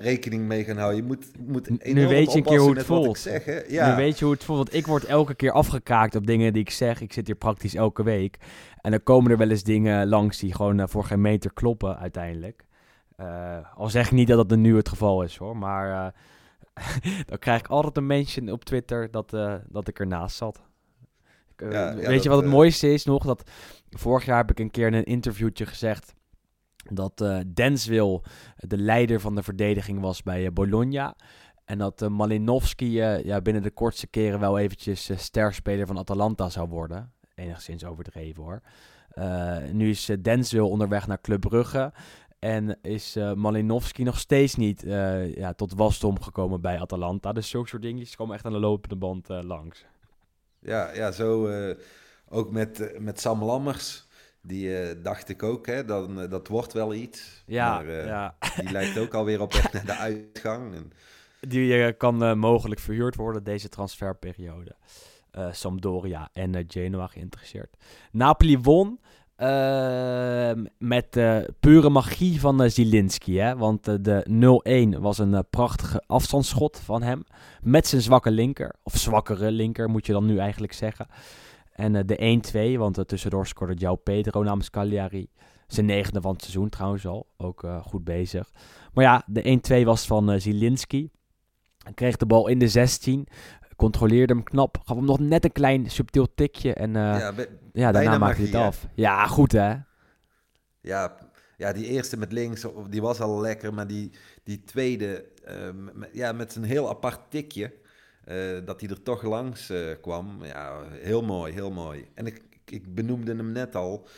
rekening mee gaan houden. Je moet, moet Nu weet je een keer hoe het voelt. zeg. Ja. Nu weet je hoe het voelt, want ik word elke keer afgekraakt op dingen die ik zeg. Ik zit hier praktisch elke week. En dan komen er wel eens dingen langs die gewoon voor geen meter kloppen uiteindelijk. Eh, al zeg ik niet dat dat nu het geval is hoor, maar eh, dan krijg ik altijd een mention op Twitter dat, eh, dat ik ernaast zat. Ik, Ja, ja, weet dat, je wat het mooiste is nog? Dat vorig jaar heb ik een keer in een interviewtje gezegd dat eh Denswil de leider van de verdediging was bij Bologna. En dat Malinowski ja, binnen de kortste keren wel eventjes sterspeler van Atalanta zou worden. Enigszins overdreven hoor. Nu is uh, Denswil onderweg naar Club Brugge. En is uh, Malinowski nog steeds niet uh, ja, tot wasdom gekomen bij Atalanta. Dus zulke soort dingetjes komen echt aan de lopende band uh, langs. Ja, ja zo ook met, met Sam Lammers. Die dacht ik ook, hè, dat, dat wordt wel iets. Ja, maar, ja. die lijkt ook alweer op weg naar de uitgang. En... Die kan mogelijk verhuurd worden deze transferperiode. Sampdoria en Genoa geïnteresseerd. Napoli won uh, met uh, pure magie van uh, Zielinski. Hè? Want uh, de 0-1 was een prachtige afstandsschot van hem. Met zijn zwakke linker. Of zwakkere linker moet je dan nu eigenlijk zeggen. En de 1-2, want tussendoor scoorde João Pedro namens Cagliari. Zijn negende van het seizoen trouwens al. Ook goed bezig. Maar ja, de 1-2 was van Zielinski. Hij kreeg de bal in de 16 controleerde hem knap. Gaf hem nog net een klein subtiel tikje. En uh, ja, ja, daarna maakte hij het af. Ja, goed hè? Ja, ja, die eerste met links, die was al lekker. Maar die, die tweede, uh, met, ja, met zijn heel apart tikje. Uh, dat hij er toch langs uh, kwam. Ja, heel mooi, heel mooi. En ik, ik benoemde hem net al.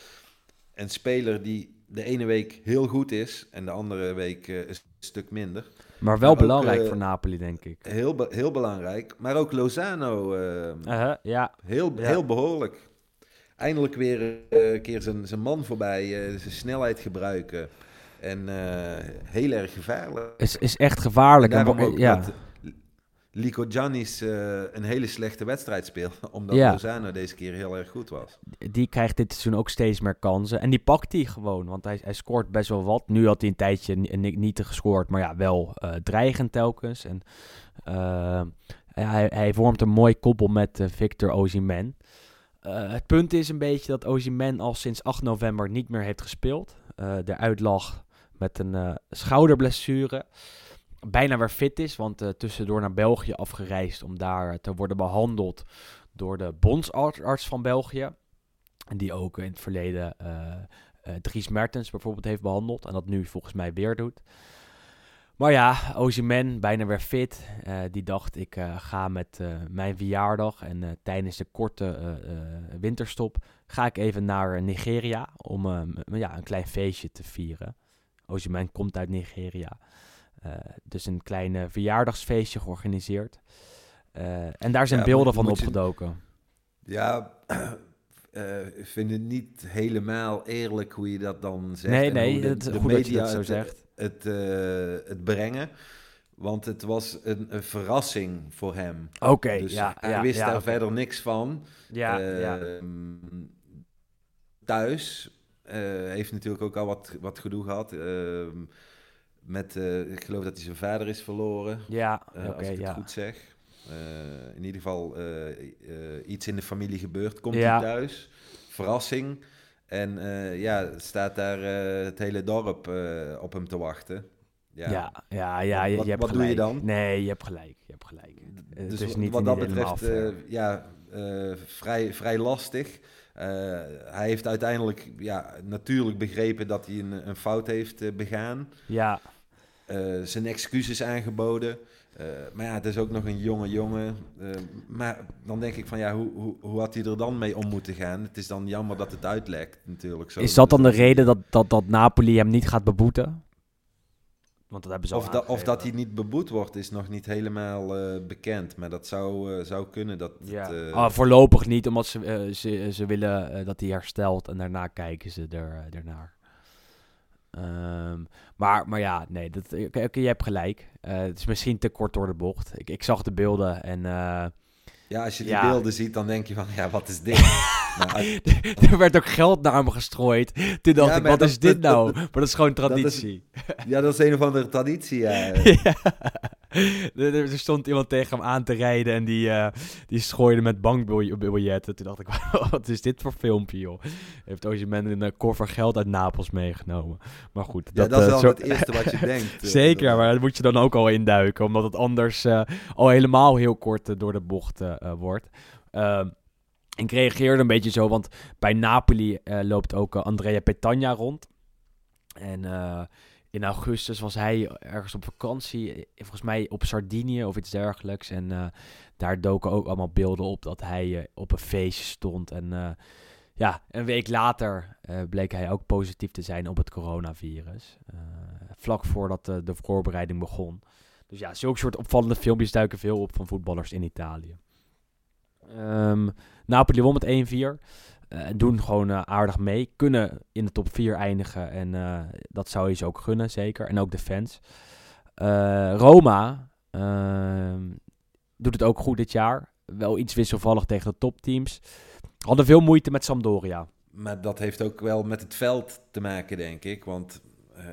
Een speler die de ene week heel goed is. En de andere week een stuk minder. Maar wel maar belangrijk ook, uh, voor Napoli, denk ik. Heel, be heel belangrijk. Maar ook Lozano. Uh, -huh, ja. Heel, ja. heel behoorlijk. Eindelijk weer uh, een keer zijn, zijn man voorbij. Uh, zijn snelheid gebruiken. En heel erg gevaarlijk. Is, is echt gevaarlijk. En ook ja. Lico Giannis een hele slechte wedstrijd speelde. Omdat ja. Lozano deze keer heel erg goed was. Die krijgt dit seizoen ook steeds meer kansen. En die pakt hij gewoon. Want hij, hij scoort best wel wat. Nu had hij een tijdje niet, niet gescoord. Maar ja, wel uh, dreigend telkens. En uh, hij, hij vormt een mooi koppel met eh, Victor Osimhen. Eh, het punt is een beetje dat Osimhen al sinds 8 november niet meer heeft gespeeld. Eh eruit lag met een eh, schouderblessure. Bijna weer fit is, want eh, tussendoor naar België afgereisd om daar te worden behandeld door de bondsarts van België. En die ook in het verleden eh eh, Dries Mertens bijvoorbeeld heeft behandeld. En dat nu volgens mij weer doet. Maar ja, Osimhen, bijna weer fit. Eh, die dacht, ik eh, ga met eh, mijn verjaardag en eh, tijdens de korte eh, eh, winterstop... ga ik even naar Nigeria om eh, ja, een klein feestje te vieren. Osimhen komt uit Nigeria. Eh, dus een klein eh, verjaardagsfeestje georganiseerd. Eh, en daar zijn Ja, beelden van je- opgedoken. Ja, eh, ik vind het niet helemaal eerlijk hoe je dat dan zegt. Nee, nee, de- het de goed dat je media dat zo het, zegt. Het, het brengen. Want het was een, een verrassing voor hem. Oké, dus ja. hij ja, wist ja, daar verder niks van. Ja, ja. Ehm, Thuis heeft natuurlijk ook al wat, wat gedoe gehad. Met, eh, ik geloof dat hij zijn vader is verloren. Ja, Eh, oké, als ik het ja. goed zeg. Eh, in ieder geval iets in de familie gebeurt. Komt Ja. hij thuis, verrassing. En ja, staat daar het hele dorp op hem te wachten. Ja. Ja, ja, ja, je, Wat- je hebt wat doe je dan? Nee, je hebt gelijk. Je hebt gelijk. Het Dus is wat- niet, wat dat betreft, ja, vrij, vrij lastig. Hij heeft uiteindelijk ja, natuurlijk begrepen dat hij een, een fout heeft begaan. ja, Eh, zijn excuses aangeboden. Eh, maar ja, het is ook nog een jonge jongen. Eh, maar dan denk ik van ja, hoe, hoe, hoe had hij er dan mee om moeten gaan? Het is dan jammer dat het uitlekt natuurlijk. Zo, is dat dan de reden dat, dat, dat Napoli hem niet gaat beboeten? Want dat hebben ze Of, da- of dat hij niet beboet wordt, is nog niet helemaal bekend. Maar dat zou, zou kunnen. Dat, Ja. het, Ah, voorlopig niet, omdat ze, ze, ze willen dat hij herstelt en daarna kijken ze er, ernaar. Ehm, maar, maar ja, nee, dat, je hebt gelijk. Eh, het is misschien te kort door de bocht. Ik, ik zag de beelden en eh, ja, als je die ja. beelden ziet, dan denk je van ja, wat is dit? Uit- er werd ook geld naar hem gestrooid. Toen dacht Ja, ik, wat dat- is dit dat- nou? dat- maar dat is gewoon is- traditie. ja, dat is een of andere traditie. Ja. Ja. Er er stond iemand tegen hem aan te rijden en die, eh die schooide met bankbiljetten. Toen dacht ik, wat is dit voor filmpje, joh? Heeft Osimhen een eh, koffer geld uit Napels meegenomen. Maar goed, Ja, dat is eh, wel zo- het eerste wat je denkt. Zeker, dat- maar daar moet je dan ook al induiken, omdat het anders al helemaal heel kort door de bocht wordt. Ehm, ik reageerde een beetje zo, want bij Napoli loopt ook Andrea Petagna rond. En in augustus was hij ergens op vakantie, eh, volgens mij op Sardinië of iets dergelijks. En eh, daar doken ook allemaal beelden op dat hij eh, op een feestje stond. En ja, een week later bleek hij ook positief te zijn op het coronavirus. Vlak voordat de, voorbereiding begon. Dus ja, zulke soort opvallende filmpjes duiken veel op van voetballers in Italië. Ehm, Napoli won met 1-4. Eh, En doen gewoon eh, aardig mee. Kunnen in de top 4 eindigen. En eh, dat zou je ze ook gunnen, zeker. En ook de fans. Roma ehm, doet het ook goed dit jaar. Wel iets wisselvallig tegen de topteams. Hadden veel moeite met Sampdoria. Maar dat heeft ook wel met het veld te maken, denk ik. Want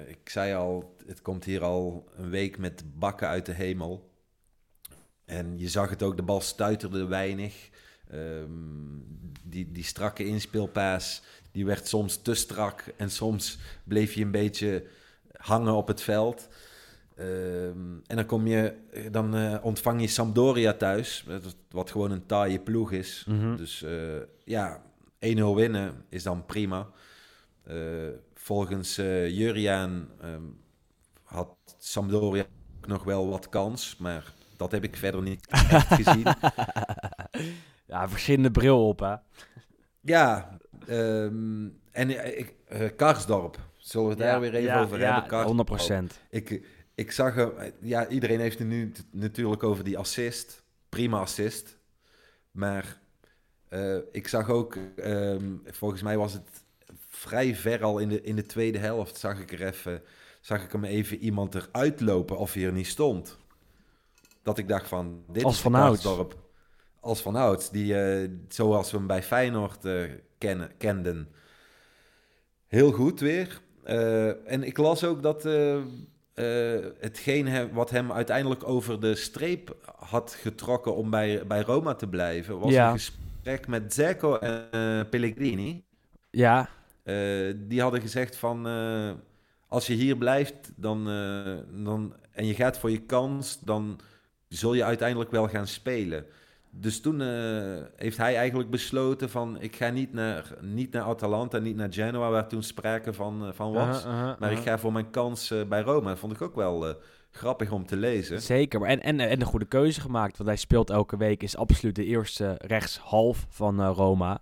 ik zei al, het komt hier al een week met bakken uit de hemel. En je zag het ook, de bal stuiterde weinig. Ehm, die, die strakke inspeelpaas, die werd soms te strak. En soms bleef je een beetje hangen op het veld. Ehm, en dan, kom je, dan eh, ontvang je Sampdoria thuis, wat- wat gewoon een taaie ploeg is. Mhm. Dus eh, ja, 1-0 winnen is dan prima. Eh, volgens eh Juriaan ehm, had Sampdoria nog wel wat kans, maar dat heb ik verder niet gezien. ja, verschillende bril op, hè. Ja, ehm, en eh, ik, eh, Karsdorp, zullen we het daar weer even over ja, hebben? Karsdorp. 100%. Ik, ik zag hem, ja, iedereen heeft het nu natuurlijk over die assist. Prima assist. Maar eh, ik zag ook, ehm, volgens mij was het vrij ver al in de, in de tweede helft, zag ik er even, zag ik hem even iemand eruit lopen of hij er niet stond. Dat ik dacht van, dit Als is van. Karsdorp. Als van ouds, die, eh, zoals we hem bij Feyenoord eh, kennen, kenden. Heel goed weer. Eh, en ik las ook dat hetgeen hem, wat hem uiteindelijk over de streep had getrokken om bij, bij Roma te blijven, was Ja. een gesprek met Zeko en Pellegrini. Ja, die hadden gezegd van, als je hier blijft dan, dan, en je gaat voor je kans, dan zul je uiteindelijk wel gaan spelen. Dus toen eh, heeft hij eigenlijk besloten van, ik ga niet naar, niet naar Atalanta, niet naar Genoa, waar toen sprake van, eh, van was. Uh-huh, uh-huh, Maar ik ga voor mijn kans eh, bij Roma. Dat vond ik ook wel grappig om te lezen. Zeker, maar en, en, en een goede keuze gemaakt. Want hij speelt elke week, is absoluut de eerste rechtshalf van Roma.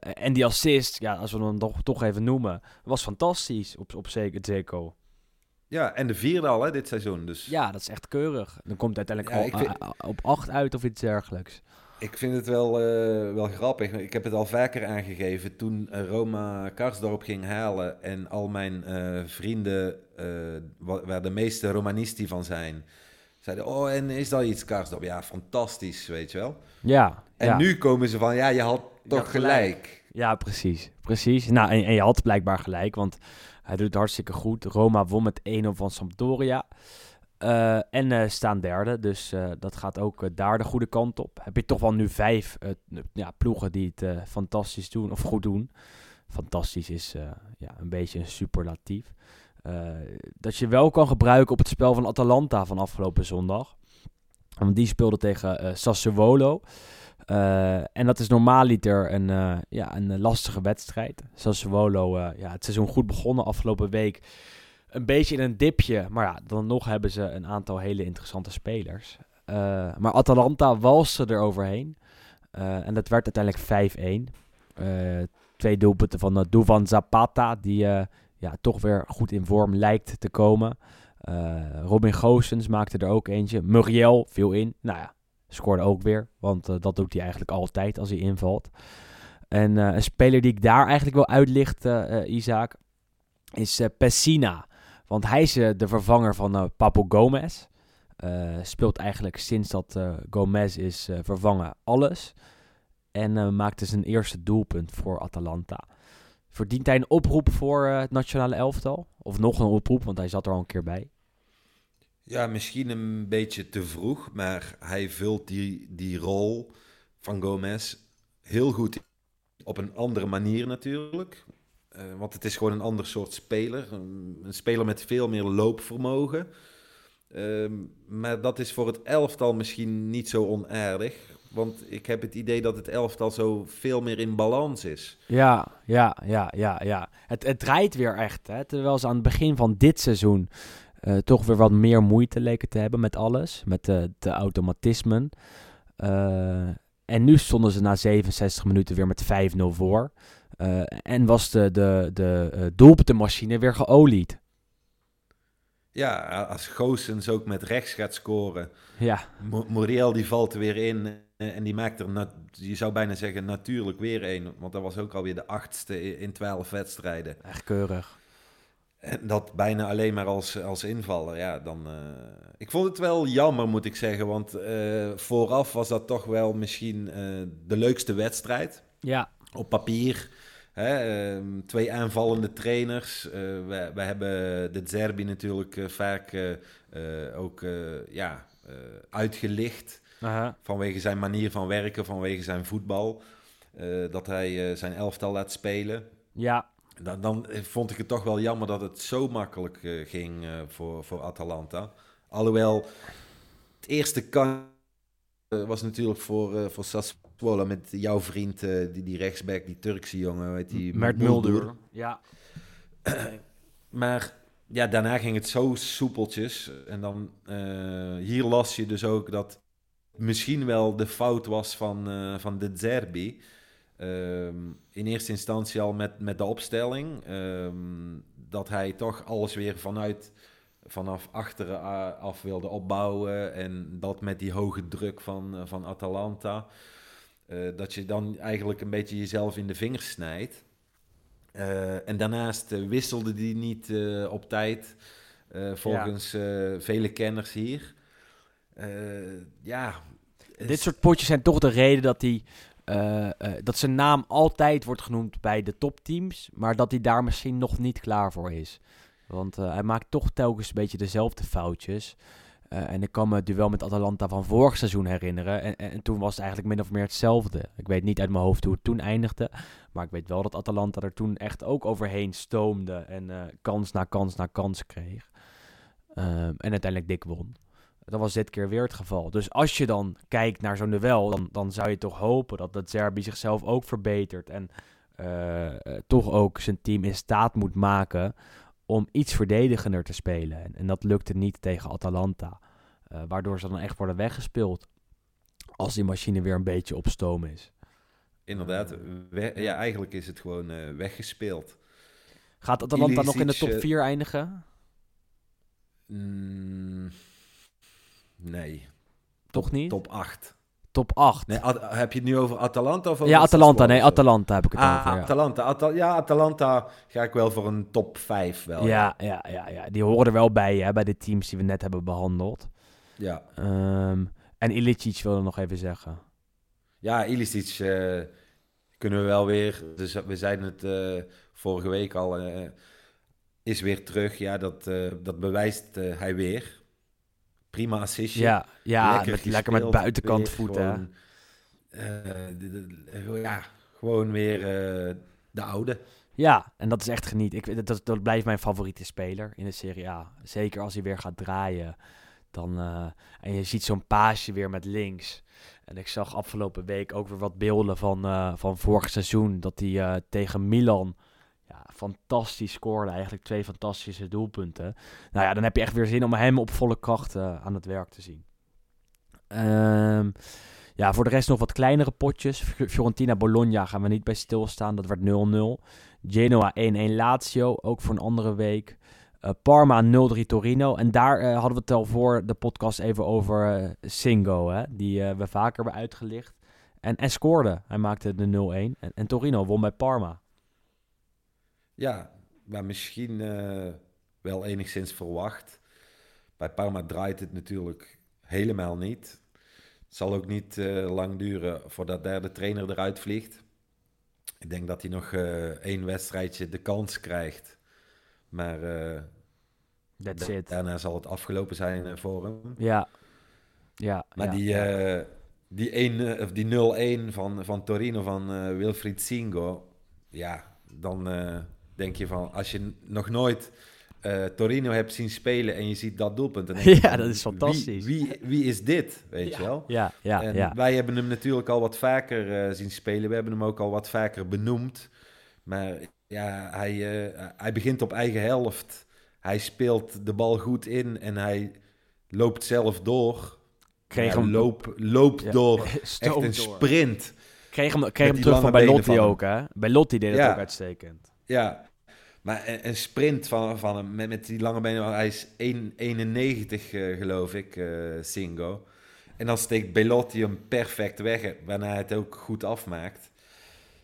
En die assist, ja, als we hem toch, toch even noemen, was fantastisch op, op zeker Zeko. Ja, en de vierde al hè, dit seizoen. Dus Ja, dat is echt keurig. Dan komt het uiteindelijk Ja, al, op acht uit of iets dergelijks. ik vind het wel, eh, wel grappig. Ik heb het al vaker aangegeven. Toen eh, Roma Karsdorp ging halen en al mijn eh, vrienden, wa- waar de meeste Romanisti van zijn, zeiden: Oh, en is dat iets Karsdorp? Ja, fantastisch, weet je wel. Ja, En ja. nu komen ze van: Ja, je had toch gelijk. Ja, precies. Precies. Nou, en, en je had blijkbaar gelijk, want hij doet hartstikke goed. Roma won met 1-0 van Sampdoria. Eh, en eh, staan derde, dus eh, dat gaat ook daar de goede kant op. Heb je toch wel nu vijf ja, ploegen die het fantastisch doen, of goed doen. Fantastisch is ja, een beetje een superlatief. Dat je wel kan gebruiken op het spel van Atalanta van afgelopen zondag. Want die speelde tegen Sassuolo. Eh, en dat is normaaliter een, eh, ja, een lastige wedstrijd. Sassuolo, eh ja, het seizoen goed begonnen afgelopen week. Een beetje in een dipje, maar ja, dan nog hebben ze een aantal hele interessante spelers. Maar Atalanta walste er overheen. En dat werd uiteindelijk 5-1. Eh, twee doelpunten van uh, Duvan Zapata, die ja, toch weer goed in vorm lijkt te komen. Robin Goossens maakte er ook eentje. Muriel viel in. Nou ja, scoorde ook weer. Want eh, dat doet hij eigenlijk altijd als hij invalt. En eh, een speler die ik daar eigenlijk wil uitlichten, eh, Isaac, is Pessina. Want hij is de vervanger van Papo Gomez. Speelt eigenlijk sinds dat Gomez is vervangen alles. En maakte zijn eerste doelpunt voor Atalanta. Verdient hij een oproep voor het nationale elftal? Of nog een oproep, want hij zat er al een keer bij. Ja, misschien een beetje te vroeg, maar hij vult die, die rol van Gomez heel goed op een andere manier natuurlijk. Eh, want het is gewoon een ander soort speler. Een, speler met veel meer loopvermogen. Ehm, maar dat is voor het elftal misschien niet zo onaardig. Want ik heb het idee dat het elftal zo veel meer in balans is. Ja, ja, ja, ja, ja. Het, het draait weer echt. Hè? Terwijl ze aan het begin van dit seizoen eh, toch weer wat meer moeite leken te hebben met alles. Met de, de automatismen. Eh, en nu stonden ze na 67 minuten weer met 5-0 voor. Eh, en was de, de, de doelpuntenmachine weer geolied. Ja, als Goossens ook met rechts gaat scoren. Ja, Mo- Muriel die valt er weer in en die maakt er, je zou bijna zeggen, natuurlijk weer één. Want dat was ook alweer de achtste in twaalf wedstrijden. echt keurig. En dat bijna alleen maar als, als invaller. Ja, dan, eh, ik vond het wel jammer, moet ik zeggen. Want eh, vooraf was dat toch wel misschien eh, de leukste wedstrijd. Ja, Op papier. Hè, ehm, twee aanvallende trainers. Wij, wij hebben de Zerbi natuurlijk vaak ook ja, uitgelicht. aha. Vanwege zijn manier van werken, vanwege zijn voetbal. dat hij zijn elftal laat spelen. ja, Dan, dan vond ik het toch wel jammer dat het zo makkelijk eh, ging eh, voor, voor Atalanta. Alhoewel, het eerste kan eh, was natuurlijk voor, eh voor Sassuolo met jouw vriend, die, die rechtsback, die Turkse jongen, weet die Mert Mulder. Ja, Maar ja, daarna ging het zo soepeltjes. En dan hier las je dus ook dat misschien wel de fout was van, van de Zerbi. Ehm, in eerste instantie al met, met de opstelling. ehm, dat hij toch alles weer vanuit, vanaf achteren af wilde opbouwen. En dat met die hoge druk van, eh, van Atalanta. eh, dat je dan eigenlijk een beetje jezelf in de vingers snijdt. Eh, en daarnaast wisselde die niet op tijd, volgens vele kenners hier. Ja, Dit soort potjes zijn toch de reden dat hij. Eh, eh, dat zijn naam altijd wordt genoemd bij de topteams, maar dat hij daar misschien nog niet klaar voor is. Want eh, hij maakt toch telkens een beetje dezelfde foutjes. En ik kan me het duel met Atalanta van vorig seizoen herinneren. En, en, en toen was het eigenlijk min of meer hetzelfde. Ik weet niet uit mijn hoofd hoe het toen eindigde. Maar ik weet wel dat Atalanta er toen echt ook overheen stoomde. En kans na kans na kans kreeg. Ehm, en uiteindelijk dik won. Dat was dit keer weer het geval. Dus als je dan kijkt naar zo'n duel, dan, dan zou je toch hopen dat dat Zerbi zichzelf ook verbetert. En eh, eh, toch ook zijn team in staat moet maken om iets verdedigender te spelen. En, en dat lukte niet tegen Atalanta. Eh, waardoor ze dan echt worden weggespeeld. Als die machine weer een beetje op stoom is. Inderdaad, we- ja, eigenlijk is het gewoon weggespeeld. Gaat Atalanta nog in de top eh, 4 eindigen? Mm, nee, Toch niet? top 8. Top 8. Nee, heb je het nu over Atalanta of over ja, Atalanta. Nee, Atalanta heb ik het Ah, over. Ja. Atalanta. Atal- ja, Atalanta ga ik wel voor een top 5 wel. Ja, ja, ja, ja, die horen er wel bij, hè, bij de teams die we net hebben behandeld. Ja, Ehm, en Ilicic wilde nog even zeggen. ja Ilicic eh, kunnen we wel weer... Dus we zeiden het eh, vorige week al. eh, is weer terug. Ja, dat, dat bewijst hij weer. Prima assistje. Ja, ja lekker, met, lekker met buitenkant voeten. eh, ja, gewoon weer eh, de oude. Ja, en dat is echt geniet. Ik, dat, dat blijft mijn favoriete speler in de Serie A. Zeker als hij weer gaat draaien. Dan, eh, en je ziet zo'n paasje weer met links. En ik zag afgelopen week ook weer wat beelden van, van vorig seizoen. Dat hij tegen Milan fantastisch scoorde. Eigenlijk twee fantastische doelpunten. Nou ja, dan heb je echt weer zin om hem op volle kracht eh, aan het werk te zien. Ehm, ja, voor de rest nog wat kleinere potjes. Fiorentina-Bologna gaan we niet bij stilstaan. Dat werd 0-0. Genoa 1-1 Lazio, ook voor een andere week. Eh, Parma 0-3 Torino. En daar eh, hadden we het al voor de podcast even over Singo, hè, die we vaker hebben uitgelicht. En, en scoorde. Hij maakte de 0-1. En, en Torino won bij Parma. Ja, maar misschien eh, wel enigszins verwacht. Bij Parma draait het natuurlijk helemaal niet. Het zal ook niet eh, lang duren voordat derde trainer eruit vliegt. Ik denk dat hij nog eh, één wedstrijdje de kans krijgt. Maar That's da- it. daarna zal het afgelopen zijn voor hem. Ja. Ja. Maar ja, die, ja. die, 1, of die 0-1 van, van Torino van Wilfried Singo. Ja, dan denk je van... Als je nog nooit eh, Torino hebt zien spelen en je ziet dat doelpunt... Dan denk je Ja, van, dat is fantastisch. Wie, wie, wie is dit, weet je wel? ja, ja, en ja. wij hebben hem natuurlijk al wat vaker eh, zien spelen. We hebben hem ook al wat vaker benoemd. Maar ja, hij, eh, hij begint op eigen helft. Hij speelt de bal goed in en hij loopt zelf door. Kreeg hem, loop, loopt Ja. door. Echt een door. sprint. Kreeg hem, kreeg hem terug van bij Lotti van ook, hè? Bij Lotti deed het ook uitstekend. Ja, maar een, een sprint van, van hem met, met die lange benen. Hij is 1,91 eh, geloof ik, eh, Singo. En dan steekt Belotti hem perfect weg, waarna hij het ook goed afmaakt.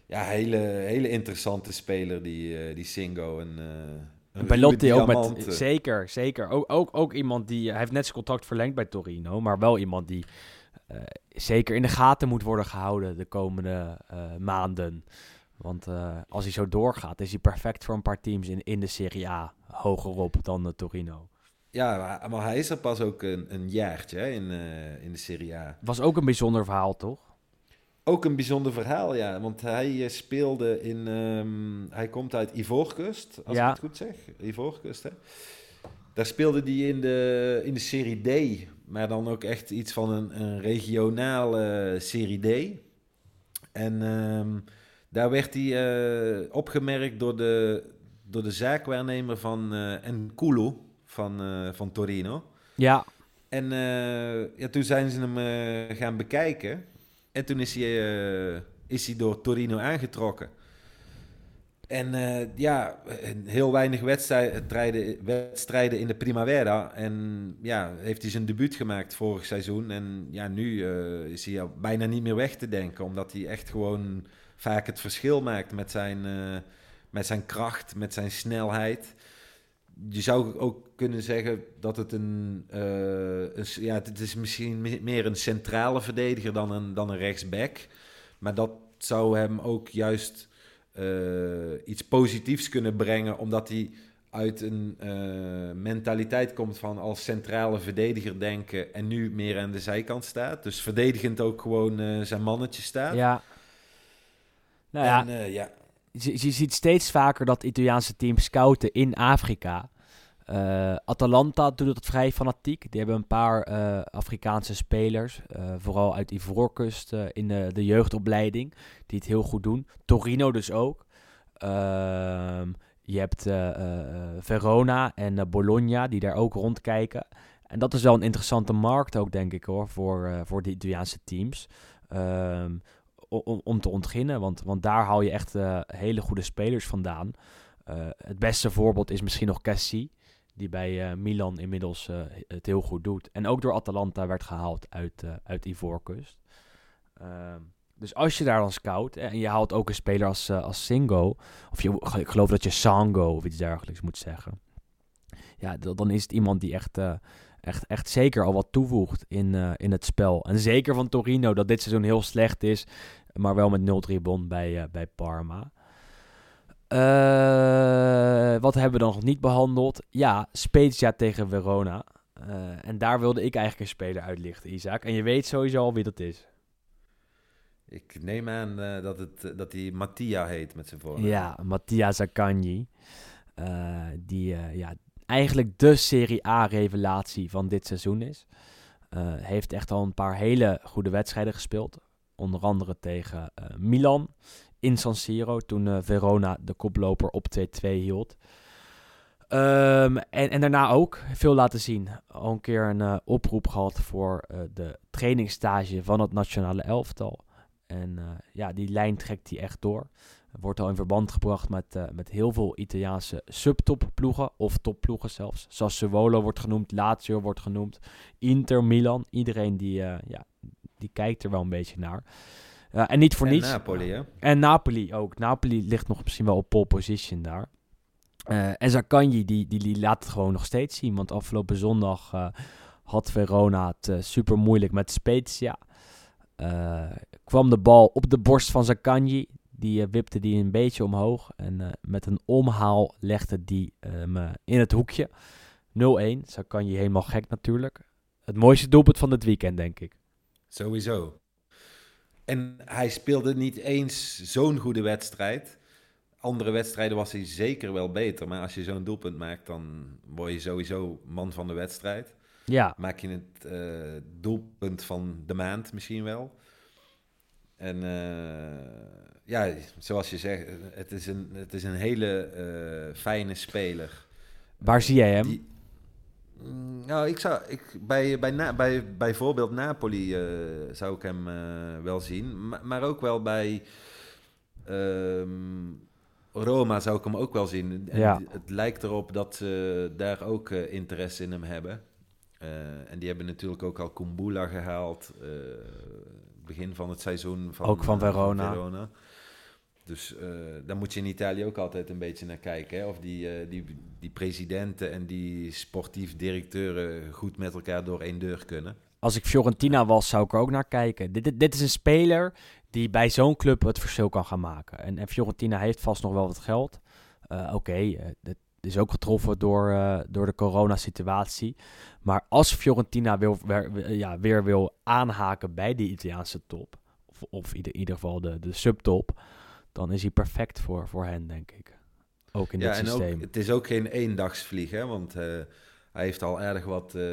Ja, hele, hele interessante speler, die, eh, die Singo. En, een En bij Lotti ruwe ook met... diamant. Zeker, zeker. Ook, ook, ook iemand die... Hij heeft net zijn contract verlengd bij Torino, maar wel iemand die zeker in de gaten moet worden gehouden de komende maanden. Want eh, als hij zo doorgaat, is hij perfect voor een paar teams in, in de Serie A. Hogerop dan de Torino. Ja, maar, maar hij is er pas ook een, een jaartje hè, in, eh, in de Serie A. Was ook een bijzonder verhaal, toch? Ook een bijzonder verhaal, ja. Want hij eh, speelde in... ehm, hij komt uit Ivoorkust, als Ja. ik het goed zeg. Ivoorkust, hè. Daar speelde hij in de, in de Serie D. Maar dan ook echt iets van een, een regionale Serie D. En ehm, daar werd hij eh, opgemerkt door de, door de zaakwaarnemer van uh, Nkulu van, eh, van Torino. Ja, En eh, ja, toen zijn ze hem eh, gaan bekijken. En toen is hij, eh, is hij door Torino aangetrokken. En eh, ja, heel weinig wedstrijden, wedstrijden in de Primavera. En ja, heeft hij zijn debuut gemaakt vorig seizoen. En ja, nu eh, is hij al bijna niet meer weg te denken. Omdat hij echt gewoon vaak het verschil maakt met zijn, uh, met zijn kracht, met zijn snelheid je zou ook kunnen zeggen dat het een, uh, een, ja, het is misschien meer een centrale verdediger dan een, dan een rechtsback. Maar dat zou hem ook juist uh, iets positiefs kunnen brengen, omdat hij uit een eh, mentaliteit komt van als centrale verdediger denken en nu meer aan de zijkant staat. Dus verdedigend ook gewoon eh, zijn mannetje staat. Ja. Nou ja, En, eh, ja, je, je ziet steeds vaker dat Italiaanse teams scouten in Afrika. Eh, Atalanta doet het vrij fanatiek. Die hebben een paar eh, Afrikaanse spelers, vooral uit Ivoorkust in de, de jeugdopleiding, die het heel goed doen. Torino dus ook. Ehm, je hebt Verona en Bologna die daar ook rondkijken. En dat is wel een interessante markt ook, denk ik hoor, voor, voor de Italiaanse teams. Ehm, om, om te ontginnen, want, want daar haal je echt eh, hele goede spelers vandaan. Eh, het beste voorbeeld is misschien nog Cassie, die bij eh, Milan inmiddels het heel goed doet. En ook door Atalanta werd gehaald uit, uit Ivoorkust. Ehm, dus als je daar dan scout en je haalt ook een speler als, als Singo, of je, ik geloof dat je Sango of iets dergelijks moet zeggen. Ja, dan is het iemand die echt, echt, echt zeker al wat toevoegt in, in het spel. En zeker van Torino, dat dit seizoen heel slecht is, maar wel met 0-3 bon bij, eh, bij Parma. Eh, wat hebben we dan nog niet behandeld? Ja, Spezia tegen Verona. Eh, en daar wilde ik eigenlijk een speler uitlichten, Isaac. En je weet sowieso al wie dat is. ik neem aan dat, het, dat hij Mattia heet met zijn voornaam. Ja, Mattia Zaccagni. Die ja, eigenlijk de Serie A-revelatie van dit seizoen is. Heeft echt al een paar hele goede wedstrijden gespeeld. Onder andere tegen eh, Milan in San Siro. Toen eh, Verona de koploper op 2-2 hield. Ehm, en, en daarna ook veel laten zien. Al een keer een eh, oproep gehad voor de trainingsstage van het nationale elftal. En ja, die lijn trekt hij echt door. Wordt al in verband gebracht met, met heel veel Italiaanse subtopploegen. Of topploegen zelfs. Sassuolo wordt genoemd. Lazio wordt genoemd. Inter, Milan. Iedereen die, ja, die kijkt er wel een beetje naar. En niet voor En niets. Napoli, hè? En Napoli ook. Napoli ligt nog misschien wel op pole position daar. Eh, en Zaccagni, die, die, die laat het gewoon nog steeds zien. Want afgelopen zondag eh, had Verona het eh, super moeilijk met Spezia. Kwam de bal op de borst van Zaccagni. Die wipte die een beetje omhoog. En met een omhaal legde die hem eh, in het hoekje. 0-1. Zaccagni helemaal gek natuurlijk. Het mooiste doelpunt van het weekend, denk ik. Sowieso. En hij speelde niet eens zo'n goede wedstrijd. Andere wedstrijden was hij zeker wel beter. Maar als je zo'n doelpunt maakt, dan word je sowieso man van de wedstrijd. Ja, Maak je het eh, doelpunt van de maand misschien wel. En eh, ja, zoals je zegt, het is een, het is een hele eh, fijne speler. waar zie jij hem? Die- nou, ik zou, ik, bij, bij, na, bij bijvoorbeeld Napoli eh, zou ik hem eh, wel zien. Maar, maar ook wel bij ehm, Roma zou ik hem ook wel zien. En Ja. Het lijkt erop dat ze daar ook eh, interesse in hem hebben. En die hebben natuurlijk ook al Kumbula gehaald. eh, begin van het seizoen. Van, Ook van eh, Verona. Dus eh, daar moet je in Italië ook altijd een beetje naar kijken. Hè? Of die, eh, die, die presidenten en die sportief directeuren goed met elkaar door één deur kunnen. Als ik Fiorentina was, zou ik er ook naar kijken. Dit, dit, dit is een speler die bij zo'n club het verschil kan gaan maken. En, en Fiorentina heeft vast nog wel wat geld. Eh, Oké, dit is ook getroffen door, door de coronasituatie. Maar als Fiorentina wil, weer, ja, weer wil aanhaken bij die Italiaanse top, of, of in ieder, ieder geval de, de subtop, dan is hij perfect voor, voor hen, denk ik. Ook in ja, dit en systeem. ook, het is ook geen eendagsvlieg, hè? want eh, hij heeft al aardig wat, eh,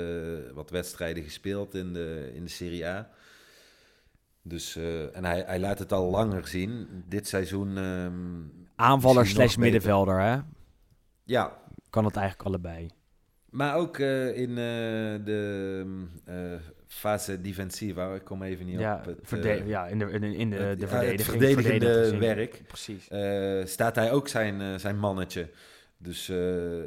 wat wedstrijden gespeeld in de, in de Serie A. Dus, eh, en hij, hij laat het al langer zien. Dit seizoen. ehm, Aanvaller slash middenvelder, hè? ja, Kan het eigenlijk allebei. maar ook in de eh, fase defensiva. Ik kom even niet Ja, op. Het, verde- eh, ja, in de, in, in de, het- de het verdediging. verdedigende werk. Precies. eh, staat hij ook zijn, eh, zijn mannetje. Dus eh,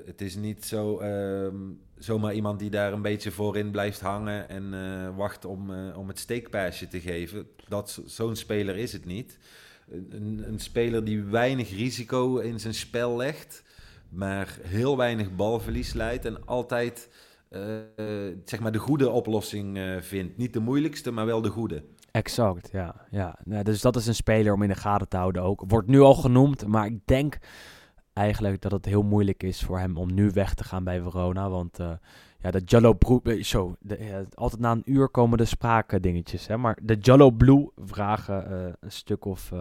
het is niet zo, ehm, zomaar iemand die daar een beetje voorin blijft hangen en eh, wacht om, eh, om het steekpaasje te geven. Dat, zo- zo'n speler is het niet. Een, een speler die weinig risico in zijn spel legt, maar heel weinig balverlies leidt en altijd eh, eh, zeg maar de goede oplossing eh, vindt. Niet de moeilijkste, maar wel de goede. Exact, ja. ja. Nou, dus dat is een speler om in de gaten te houden ook. Wordt nu al genoemd, maar ik denk eigenlijk dat het heel moeilijk is voor hem om nu weg te gaan bij Verona. Want uh, ja, de Jallo Blue... Zo, de, altijd na een uur komen de spraakdingetjes. Hè? Maar de Jallo Blue vragen een stuk of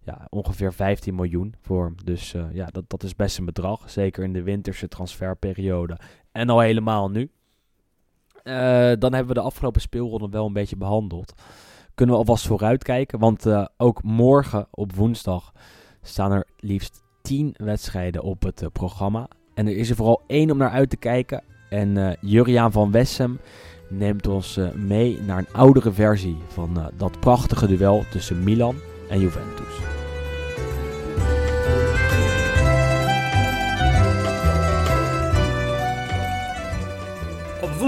ja, ongeveer 15 miljoen voor hem. Dus ja, dat, dat is best een bedrag. Zeker in de winterse transferperiode. En al helemaal nu. dan hebben we de afgelopen speelronde wel een beetje behandeld. Kunnen we alvast vooruitkijken. Want ook morgen op woensdag staan er liefst 10 wedstrijden op het uh, programma. En er is er vooral één om naar uit te kijken. En Juriaan van Wessem neemt ons mee naar een oudere versie van dat prachtige duel tussen Milan en Juventus.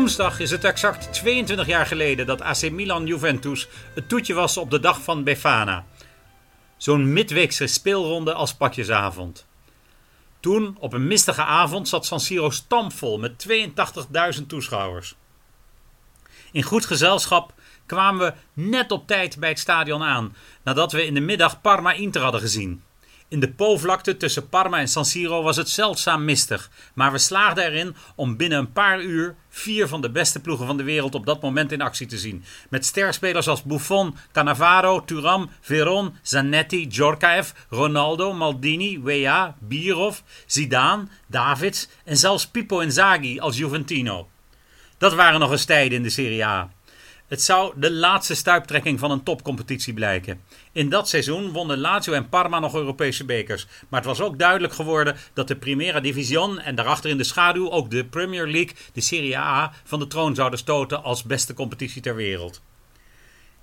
Woensdag is het exact 22 jaar geleden dat AC Milan-Juventus het toetje was op de dag van Befana. Zo'n midweekse speelronde als pakjesavond. Toen, op een mistige avond, zat San Siro stampvol met 82.000 toeschouwers. In goed gezelschap kwamen we net op tijd bij het stadion aan, nadat we in de middag Parma-Inter hadden gezien. In de Po-vlakte tussen Parma en San Siro was het zeldzaam mistig, maar we slaagden erin om binnen een paar uur vier van de beste ploegen van de wereld op dat moment in actie te zien. Met sterspelers als Buffon, Cannavaro, Turam, Veron, Zanetti, Djorkaeff, Ronaldo, Maldini, Wea, Birov, Zidane, Davids en zelfs Pippo Inzaghi als Juventino. Dat waren nog eens tijden in de Serie A. Het zou de laatste stuiptrekking van een topcompetitie blijken. In dat seizoen wonnen Lazio en Parma nog Europese bekers. Maar het was ook duidelijk geworden dat de Primera Division en daarachter in de schaduw ook de Premier League, de Serie A, van de troon zouden stoten als beste competitie ter wereld.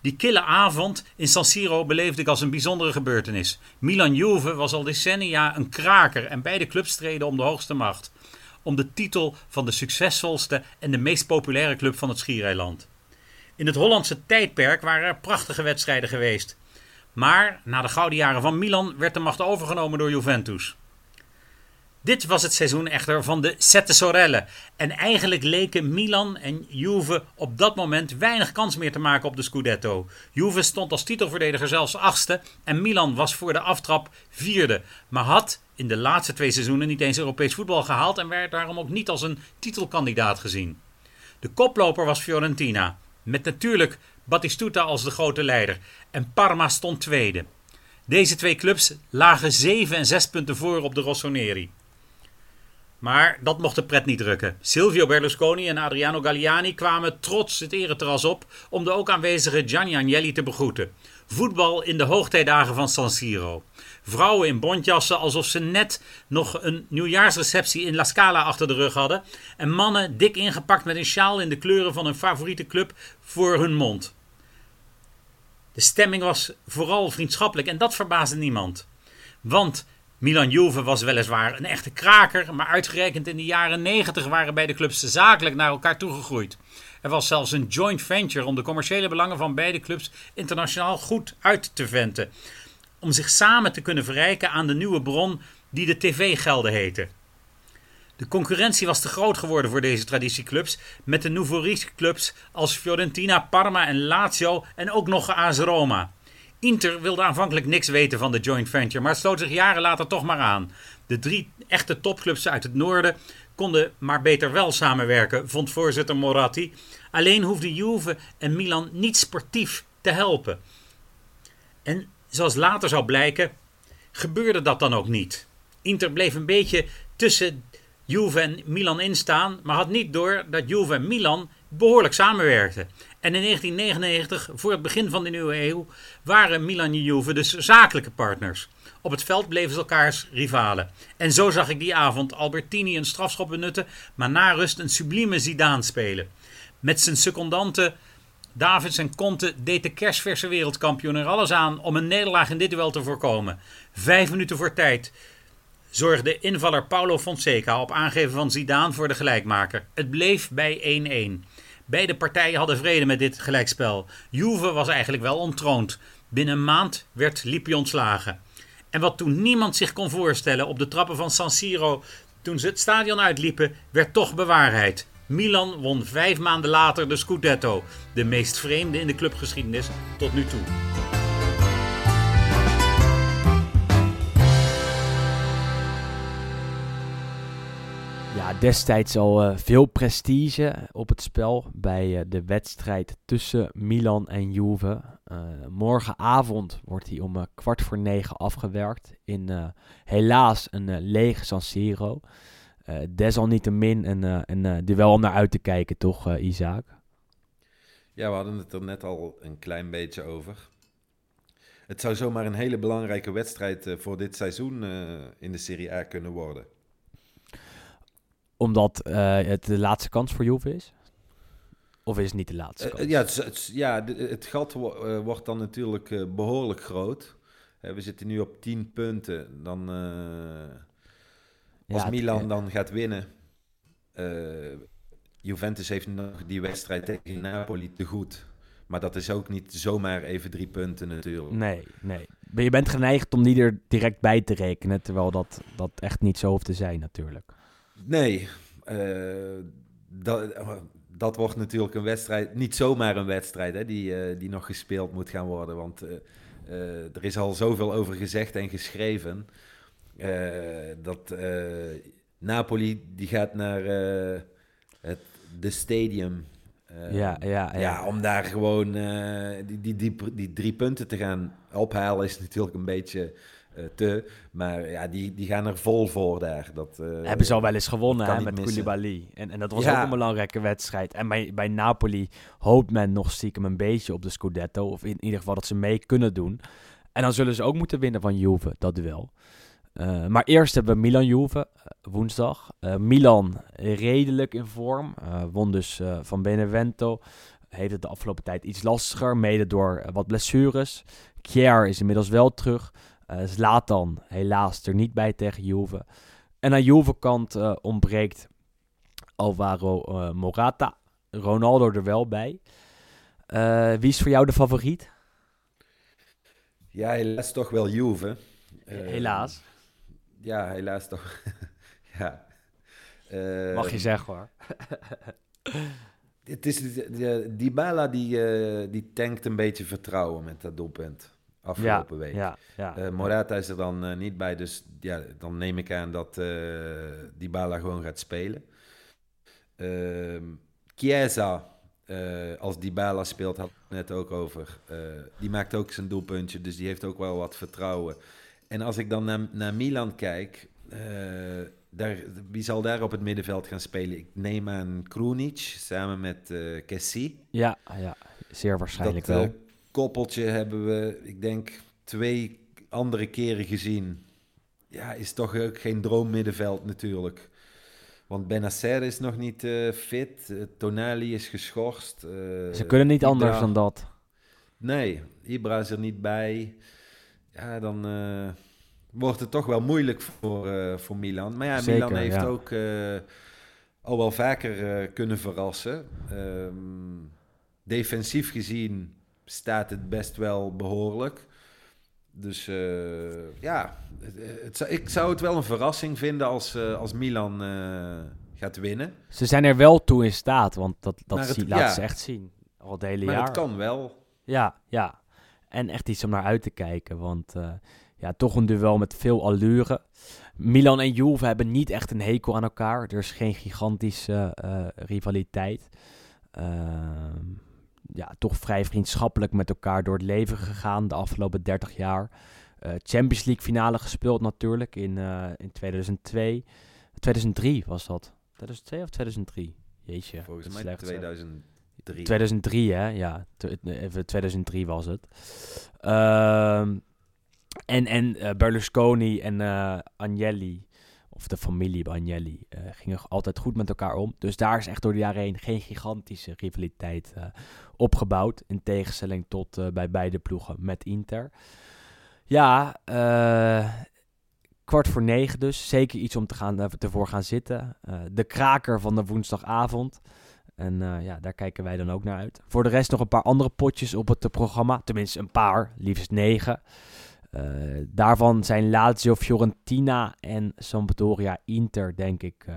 Die kille avond in San Siro beleefde ik als een bijzondere gebeurtenis. Milan-Juve was al decennia een kraker en beide clubs streden om de hoogste macht. Om de titel van de succesvolste en de meest populaire club van het Schiereiland. In het Hollandse tijdperk waren er prachtige wedstrijden geweest. Maar na de gouden jaren van Milan werd de macht overgenomen door Juventus. Dit was het seizoen echter van de Sette Sorelle. En eigenlijk leken Milan en Juve op dat moment weinig kans meer te maken op de Scudetto. Juve stond als titelverdediger zelfs achtste en Milan was voor de aftrap vierde. Maar had in de laatste twee seizoenen niet eens Europees voetbal gehaald en werd daarom ook niet als een titelkandidaat gezien. De koploper was Fiorentina. Met natuurlijk Battistuta als de grote leider. En Parma stond tweede. Deze twee clubs lagen 7 en 6 punten voor op de Rossoneri. Maar dat mocht de pret niet drukken. Silvio Berlusconi en Adriano Galliani kwamen trots het ereterras op om de ook aanwezige Gianni Agnelli te begroeten. Voetbal in de hoogtijdagen van San Siro. Vrouwen in bontjassen alsof ze net nog een nieuwjaarsreceptie in La Scala achter de rug hadden. En mannen dik ingepakt met een sjaal in de kleuren van hun favoriete club voor hun mond. De stemming was vooral vriendschappelijk en dat verbaasde niemand. Want Milan Juve was weliswaar een echte kraker, maar uitgerekend in de jaren 90 waren beide clubs zakelijk naar elkaar toegegroeid. Er was zelfs een joint venture om de commerciële belangen van beide clubs internationaal goed uit te venten. Om zich samen te kunnen verrijken aan de nieuwe bron die de tv-gelden heette. De concurrentie was te groot geworden voor deze traditieclubs, met de nouveau clubs als Fiorentina, Parma en Lazio en ook nog AS Roma. Inter wilde aanvankelijk niks weten van de joint venture, maar sloot zich jaren later toch maar aan. De drie echte topclubs uit het noorden konden maar beter wel samenwerken, vond voorzitter Moratti. Alleen hoefde Juve en Milan niet sportief te helpen. En zoals later zou blijken, gebeurde dat dan ook niet. Inter bleef een beetje tussen Juve en Milan instaan, maar had niet door dat Juve en Milan behoorlijk samenwerkten. En in 1999, voor het begin van de nieuwe eeuw, waren Milan en Juve dus zakelijke partners. Op het veld bleven ze elkaars rivalen. En zo zag ik die avond Albertini een strafschop benutten, maar na rust een sublieme Zidane spelen. Met zijn secondanten Davids en Conte deed de kerstverse wereldkampioen er alles aan om een nederlaag in dit duel te voorkomen. Vijf minuten voor tijd zorgde invaller Paulo Fonseca op aangeven van Zidane voor de gelijkmaker. Het bleef bij 1-1. Beide partijen hadden vrede met dit gelijkspel. Juve was eigenlijk wel ontroond. Binnen een maand werd Lippi ontslagen. En wat toen niemand zich kon voorstellen op de trappen van San Siro toen ze het stadion uitliepen, werd toch bewaarheid. Milan won vijf maanden later de Scudetto, de meest vreemde in de clubgeschiedenis tot nu toe. Destijds al eh, veel prestige op het spel bij eh, de wedstrijd tussen Milan en Juve. Eh, morgenavond wordt hij om kwart voor negen afgewerkt in helaas een lege San Siro. Desalniettemin een, een duel om naar uit te kijken, toch Isaac? Ja, we hadden het er net al een klein beetje over. Het zou zomaar een hele belangrijke wedstrijd voor dit seizoen in de Serie A kunnen worden. Omdat eh, het de laatste kans voor Juve is? Of is het niet de laatste Eh, kans? ja, het, het- ja, het gat wo- eh, wordt dan natuurlijk eh, behoorlijk groot. We zitten nu op 10 punten. Dan, als Ja, Milan dan gaat winnen. Juventus heeft nog die wedstrijd tegen Napoli te goed. Maar dat is ook niet zomaar even drie punten natuurlijk. Nee, nee. Maar Je bent geneigd om die er direct bij te rekenen, terwijl dat, dat echt niet zo hoeft te zijn natuurlijk. Nee, eh, dat, dat wordt natuurlijk een wedstrijd, niet zomaar een wedstrijd hè, die, eh, die nog gespeeld moet gaan worden. Want eh, er is al zoveel over gezegd en geschreven. dat Napoli die gaat naar het de stadium. ja, ja, ja. ja, om daar gewoon die, die, die, die drie punten te gaan ophalen is natuurlijk een beetje te. Maar ja, die, die gaan er vol voor daar. Dat, eh, Hebben ze al wel eens gewonnen hè, met missen. Koulibaly. En, en dat was Ja. ook een belangrijke wedstrijd. En bij, bij Napoli hoopt men nog stiekem een beetje op de Scudetto. Of in ieder geval dat ze mee kunnen doen. En dan zullen ze ook moeten winnen van Juve, dat duel. Eh, maar eerst hebben we Milan-Juve, eh, woensdag. Eh, Milan redelijk in vorm. eh, won dus eh, van Benevento. Heeft het de afgelopen tijd iets lastiger, mede door eh, wat blessures. Kjaer is inmiddels wel terug. Eh Zlatan helaas er niet bij tegen Juve. En aan Juve-kant eh, ontbreekt Alvaro eh, Morata. Ronaldo er wel bij. Wie is voor jou de favoriet? Ja, helaas toch wel Juve. Eh, helaas. Ja, helaas toch. ja. Eh, Mag je zeggen hoor. Het is, die- die- Dybala die, eh, die tankt een beetje vertrouwen met dat doelpunt afgelopen week. Ja, ja. Eh, Morata is er dan eh, niet bij, dus ja, dan neem ik aan dat eh Dybala gewoon gaat spelen. Ehm Chiesa, als Dybala speelt, had ik het net ook over. die maakt ook zijn doelpuntje, dus die heeft ook wel wat vertrouwen. En als ik dan naar, naar Milan kijk, daar, wie zal daar op het middenveld gaan spelen? Ik neem aan Krunic samen met Kessie. ja, ja, zeer waarschijnlijk dat wel. Koppeltje hebben we, ik denk, twee andere keren gezien. Ja, is toch ook geen droommiddenveld natuurlijk. Want Benacer is nog niet eh, fit. Tonali is geschorst. eh, Ze kunnen niet Ibra- anders dan dat. Nee, Ibra is er niet bij. Ja, dan eh, wordt het toch wel moeilijk voor, voor Milan. Maar ja, Zeker, Milan heeft ja. ook al wel vaker kunnen verrassen. Ehm, defensief gezien staat het best wel behoorlijk. Dus eh, ja, het, ik zou het wel een verrassing vinden als, eh, als Milan eh, gaat winnen. Ze zijn er wel toe in staat, want dat, dat het- zie- ja. ze echt zien. Al het hele Maar jaar. het kan wel. Ja, ja. En echt iets om naar uit te kijken. Want ja, toch een duel met veel allure. Milan en Juve hebben niet echt een hekel aan elkaar. Er is geen gigantische rivaliteit. Ehm, ja, toch vrij vriendschappelijk met elkaar door het leven gegaan de afgelopen 30 jaar. Eh, Champions League finale gespeeld natuurlijk in, eh, in 2002. 2003 was dat. 2002 of 2003? Jeetje. Volgens mij slecht, zeg. 2003. 2003, hè? Ja, tw- even 2003 was het. Ehm, en en eh, Berlusconi en eh, Agnelli, of de familie Agnelli, eh, gingen altijd goed met elkaar om. Dus daar is echt door de jaren heen geen gigantische rivaliteit eh, opgebouwd. In tegenstelling tot eh, bij beide ploegen met Inter. Ja, kwart voor negen dus. Zeker iets om te gaan, ervoor gaan zitten. De kraker van de woensdagavond. En ja, daar kijken wij dan ook naar uit. Voor de rest nog een paar andere potjes op het programma. Tenminste, een paar, liefst negen. Eh, daarvan zijn Lazio, Fiorentina en Sampdoria Inter, denk ik, eh,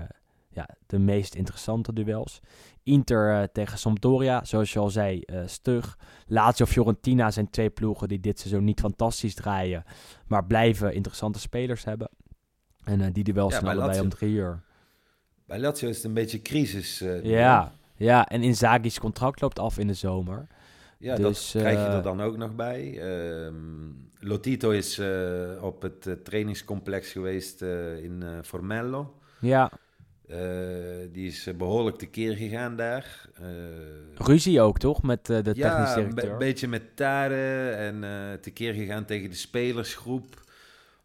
ja, de meest interessante duels. Inter eh, tegen Sampdoria, zoals je al zei, stug. Lazio, Fiorentina zijn twee ploegen die dit seizoen niet fantastisch draaien, maar blijven interessante spelers hebben. En die duels Ja, zijn allebei om drie uur. Bij Lazio is het een beetje crisis. Ja, ja, en Inzaghi's contract loopt af in de zomer. Ja, Dus, dat krijg je eh, er dan ook nog bij. Ehm, Lotito is eh, op het eh, trainingscomplex geweest in Formello. Ja, die is eh, behoorlijk tekeer gegaan daar. Ruzie ook toch met de technisch ja, een be- directeur? beetje met Tare en tekeer gegaan tegen de spelersgroep.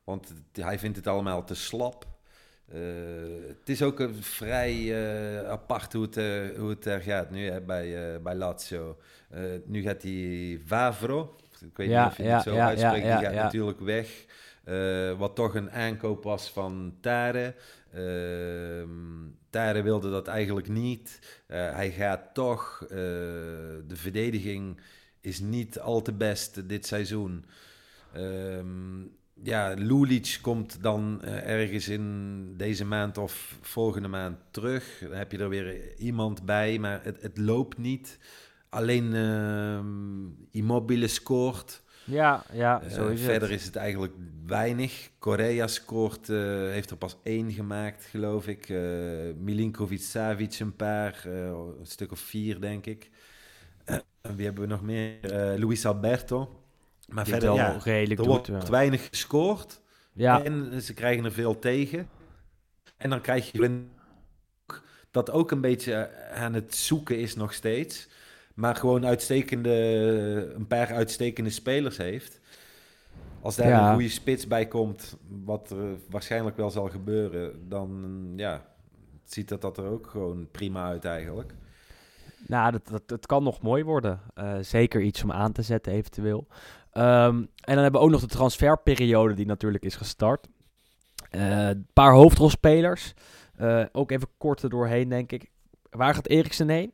Want hij vindt het allemaal te slap. Eh, het is ook een vrij eh, apart hoe het, hoe het er gaat nu hè, bij, eh, bij Lazio. Nu gaat die Vavro, ik weet Ja, niet of je ja, het zo ja, uitspreekt, die gaat ja. natuurlijk weg. Wat toch een aankoop was van Tare. Ehm Tare wilde dat eigenlijk niet. Hij gaat toch. de verdediging is niet al te best dit seizoen. Ehm, ja, Lulic komt dan eh, ergens in deze maand of volgende maand terug. Dan heb je er weer iemand bij, maar het, het loopt niet. Alleen ehm Immobile scoort. Ja, ja, Eh, zo is verder is het eigenlijk weinig. Korea scoort, eh, heeft er pas één gemaakt, geloof ik. Eh Milinkovic, Savic een paar, een stuk of vier, denk ik. En wie hebben we nog meer? Luis Alberto. Maar verder, wel ja, redelijk er wordt weinig gescoord. Ja, En ze krijgen er veel tegen. En dan krijg je dat ook een beetje aan het zoeken is nog steeds. Maar gewoon uitstekende, een paar uitstekende spelers heeft. Als daar Ja. een goede spits bij komt, wat er waarschijnlijk wel zal gebeuren, dan ja, ziet dat, dat er ook gewoon prima uit eigenlijk. nou, dat, dat, het kan nog mooi worden. Eh, zeker iets om aan te zetten eventueel. Ehm, en dan hebben we ook nog de transferperiode die natuurlijk is gestart. Eh, Een paar hoofdrolspelers. Eh, ook even kort er doorheen, denk ik. Waar gaat Eriksen heen?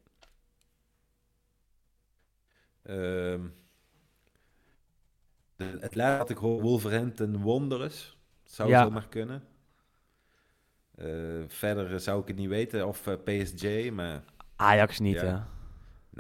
Ehm, de- het laatste ik hoor, Wolverhampton Wanderers. Zou Ja. zo maar kunnen. Eh, verder zou ik het niet weten. Of PSG, maar Ajax niet, Ja, hè?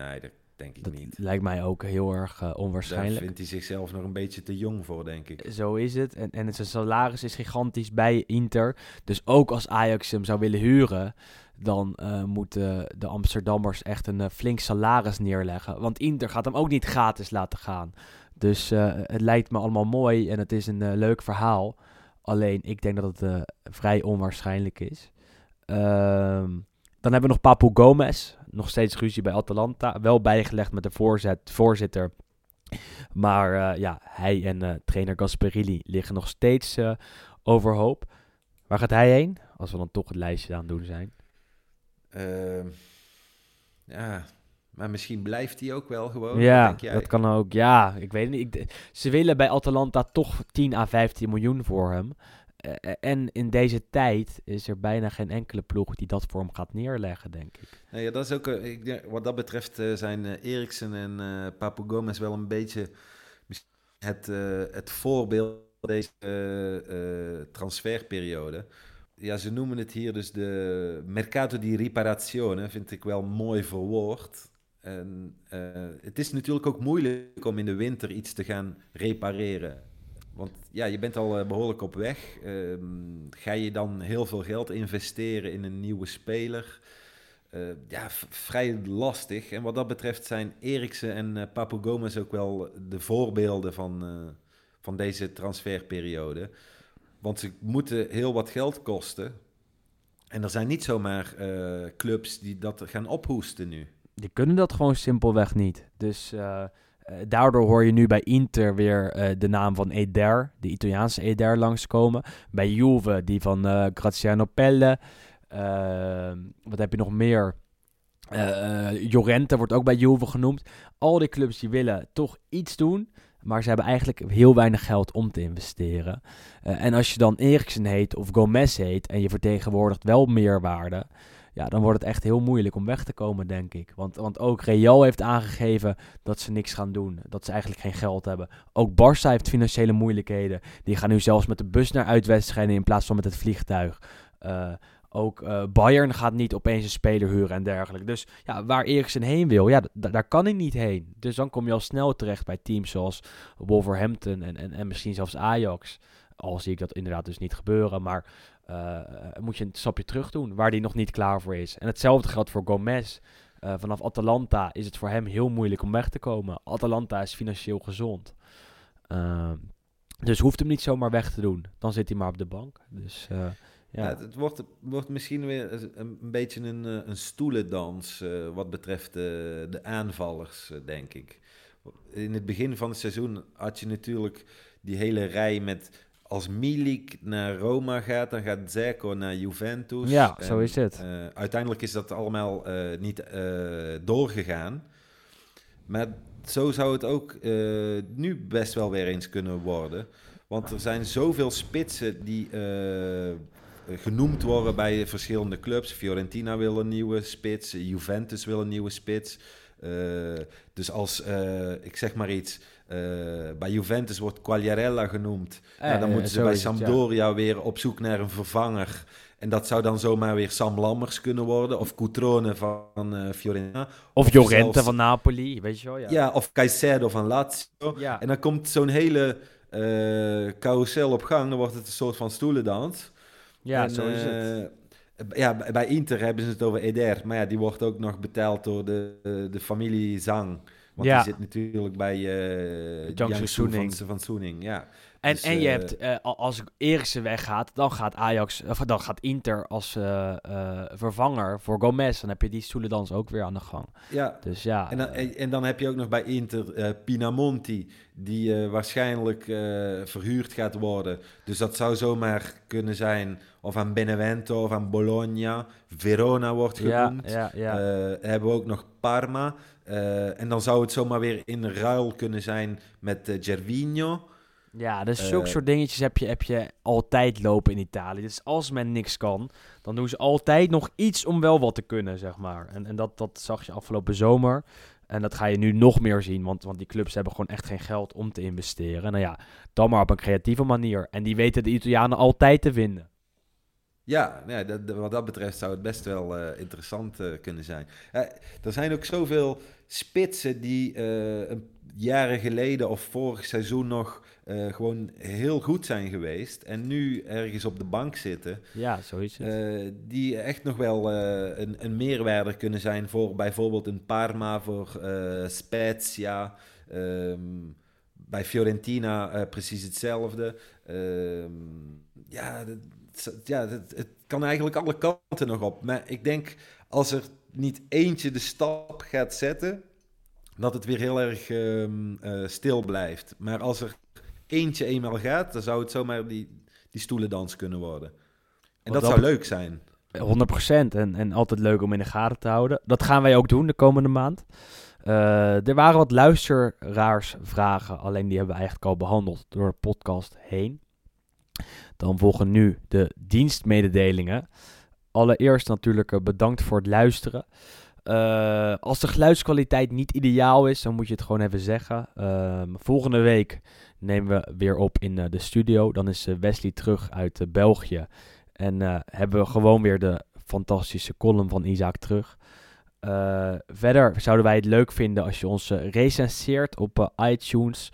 nee, dat denk ik Dat niet. lijkt mij ook heel erg eh, Daar onwaarschijnlijk. vindt hij zichzelf nog een beetje te jong voor, denk ik. Zo is het. En, en zijn salaris is gigantisch bij Inter. Dus ook als Ajax hem zou willen huren, dan eh, moeten de Amsterdammers echt een eh, flink salaris neerleggen. Want Inter gaat hem ook niet gratis laten gaan. Dus het lijkt me allemaal mooi en het is een leuk verhaal. Alleen ik denk dat het vrij onwaarschijnlijk is. Ehm, dan hebben we nog Papu Gomez. Nog steeds ruzie bij Atalanta. Wel bijgelegd met de voorzet, voorzitter. Maar eh, ja, hij en eh, trainer Gasperini liggen nog steeds eh, overhoop. Waar gaat hij heen? Als we dan toch het lijstje aan het doen zijn. Ehm, ja, maar misschien blijft hij ook wel gewoon. ja, denk jij? dat kan ook. Ja, ik weet niet. Ik ze willen bij Atalanta toch 10 à 15 miljoen voor hem. Eh, en in deze tijd is er bijna geen enkele ploeg die dat voor hem gaat neerleggen, denk ik. Ja, dat is ook, eh, ik wat dat betreft eh, zijn eh, Eriksen en eh Papu Gomez wel een beetje het, eh, het voorbeeld van deze eh, eh, transferperiode. Ja, ze noemen het hier dus de mercato di riparazione, vind ik wel mooi verwoord. En eh, het is natuurlijk ook moeilijk om in de winter iets te gaan repareren. Want ja, je bent al eh, behoorlijk op weg. Ehm, ga je dan heel veel geld investeren in een nieuwe speler? Eh, ja, vrij lastig. En wat dat betreft zijn Eriksen en eh Papu Gomez ook wel de voorbeelden van, van deze transferperiode. Want ze moeten heel wat geld kosten. En er zijn niet zomaar clubs die dat gaan ophoesten nu. Die kunnen dat gewoon simpelweg niet. Dus daardoor hoor je nu bij Inter weer eh, de naam van Eder, de Italiaanse Eder, langskomen. Bij Juve die van eh, Graziano Pelle. Wat heb je nog meer? Eh eh, Llorente wordt ook bij Juve genoemd. Al die clubs die willen toch iets doen. Maar ze hebben eigenlijk heel weinig geld om te investeren. Eh, en als je dan Eriksen heet of Gomez heet en je vertegenwoordigt wel meerwaarde, ja, dan wordt het echt heel moeilijk om weg te komen, denk ik. Want, want ook Real heeft aangegeven dat ze niks gaan doen. Dat ze eigenlijk geen geld hebben. Ook Barça heeft financiële moeilijkheden. Die gaan nu zelfs met de bus naar uitwedstrijden in plaats van met het vliegtuig. Eh, ook eh, Bayern gaat niet opeens een speler huren en dergelijke. Dus ja, waar Eriksen heen wil, ja, daar kan hij niet heen. Dus dan kom je al snel terecht bij teams zoals Wolverhampton en, en, en misschien zelfs Ajax. al zie ik dat inderdaad dus niet gebeuren. Maar eh, moet je een stapje terug doen waar hij nog niet klaar voor is. En hetzelfde geldt voor Gomez. Eh, vanaf Atalanta is het voor hem heel moeilijk om weg te komen. Atalanta is financieel gezond. Ehm, dus hoeft hem niet zomaar weg te doen. Dan zit hij maar op de bank. Dus ja. Het, wordt, wordt misschien weer een, beetje een, een stoelendans wat betreft eh, de aanvallers, denk ik. In het begin van het seizoen had je natuurlijk die hele rij met... Als Milik naar Roma gaat, dan gaat Zeko naar Juventus. Ja, zo is het. eh, uiteindelijk is dat allemaal eh, niet eh, doorgegaan. Maar zo zou het ook nu best wel weer eens kunnen worden. Want er zijn zoveel spitsen die genoemd worden bij verschillende clubs. Fiorentina wil een nieuwe spits, Juventus wil een nieuwe spits. Dus als, ik zeg maar iets, bij Juventus wordt Quagliarella genoemd. Nou, dan Eh, moeten ze bij is het, ja. Sampdoria weer op zoek naar een vervanger. En dat zou dan zomaar weer Sam Lammers kunnen worden. Of Coutrone van eh, Fiorentina. Of Jorente zelfs- van Napoli, weet je wel. Ja, Ja, of Caicedo van Lazio. Ja. En dan komt zo'n hele eh carousel op gang. Dan wordt het een soort van stoelendans. Ja, En, zo is het. eh, ja, bij- Inter hebben ze het over Eder. Maar ja, die wordt ook nog betaald door de, eh, de familie Zang. Want Ja. die zit natuurlijk bij Suning. van, van Soening. Ja. En, Dus, en je eh, hebt, eh, al- als Eriksen weggaat, dan gaat Ajax, of dan gaat Inter als vervanger voor Gomez. Dan heb je die stoelendans ook weer aan de gang. ja, Dus ja, En dan, en, en dan heb je ook nog bij Inter Pinamonti, die waarschijnlijk verhuurd gaat worden. Dus dat zou zomaar kunnen zijn of aan Benevento of aan Bologna. Verona wordt genoemd. ja, ja. Hebben we ook nog Parma. Eh, en dan zou het zomaar weer in ruil kunnen zijn met eh Gervinho. Ja, dus Eh, zulke soort dingetjes heb je, heb je altijd lopen in Italië. Dus als men niks kan, dan doen ze altijd nog iets om wel wat te kunnen, zeg maar. En, en dat, dat zag je afgelopen zomer. En dat ga je nu nog meer zien, want, want die clubs hebben gewoon echt geen geld om te investeren. Nou ja, dan maar op een creatieve manier. En die weten de Italianen altijd te vinden. Ja, ja dat, wat dat betreft zou het best wel eh, interessant eh, kunnen zijn. Eh, er zijn ook zoveel spitsen die eh, jaren geleden of vorig seizoen nog eh, gewoon heel goed zijn geweest. En nu ergens op de bank zitten. Ja, zo is het. eh, die echt nog wel een, een meerwaarde kunnen zijn voor bijvoorbeeld een Parma, voor Spezia. ehm, bij Fiorentina precies hetzelfde. Ehm, ja, dat- ja het, het kan eigenlijk alle kanten nog op. Maar ik denk als er niet eentje de stap gaat zetten, dat het weer heel erg ehm, eh, stil blijft. Maar als er eentje eenmaal gaat, dan zou het zomaar die, die stoelendans kunnen worden. En dat zou leuk zijn. 100% en, en altijd leuk om in de gaten te houden. Dat gaan wij ook doen de komende maand. Eh, er waren wat luisteraarsvragen, alleen die hebben we eigenlijk al behandeld door de podcast heen. Dan volgen nu de dienstmededelingen. Allereerst natuurlijk eh, bedankt voor het luisteren. Eh, als de geluidskwaliteit niet ideaal is, dan moet je het gewoon even zeggen. Ehm, volgende week nemen we weer op in eh, de studio. Dan is Wesley terug uit België. En hebben we gewoon weer de fantastische column van Isaac terug. Verder zouden wij het leuk vinden als je ons recenseert op iTunes.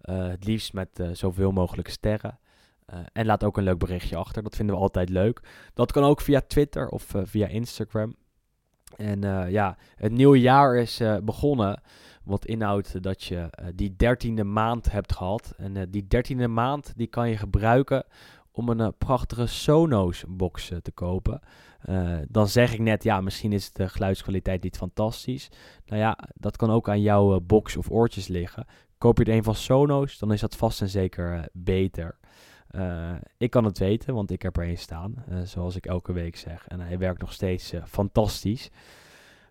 Het liefst met zoveel mogelijk sterren. Eh, en laat ook een leuk berichtje achter. Dat vinden we altijd leuk. Dat kan ook via Twitter of eh, via Instagram. En eh, ja, het nieuwe jaar is begonnen. Wat inhoudt dat je die dertiende maand hebt gehad. En die dertiende maand die kan je gebruiken om een prachtige Sonos box te kopen. Dan zeg ik net, ja, misschien is de geluidskwaliteit niet fantastisch. Nou ja, dat kan ook aan jouw box of oortjes liggen. Koop je er een van Sonos, dan is dat vast en zeker beter. Eh, ik kan het weten, want ik heb er een staan, eh, zoals ik elke week zeg. En hij werkt nog steeds eh, fantastisch.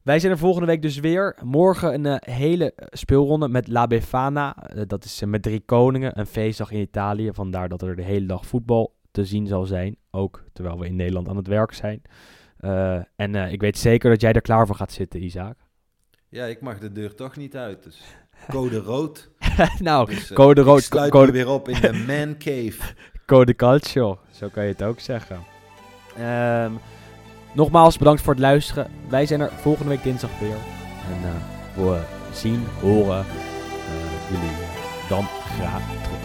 Wij zijn er volgende week dus weer. Morgen een hele speelronde met La Befana. Dat is met drie koningen, een feestdag in Italië. Vandaar dat er de hele dag voetbal te zien zal zijn. Ook terwijl we in Nederland aan het werk zijn. En ik weet zeker dat jij er klaar voor gaat zitten, Isaac. Ja, ik mag de deur toch niet uit. Dus code rood. nou, Dus, code ik rood, sluit code, me weer op in de man cave. Code calcio. Zo kan je het ook zeggen. Ehm, nogmaals bedankt voor het luisteren. Wij zijn er volgende week dinsdag weer. En eh, we zien, horen eh, jullie dan graag terug.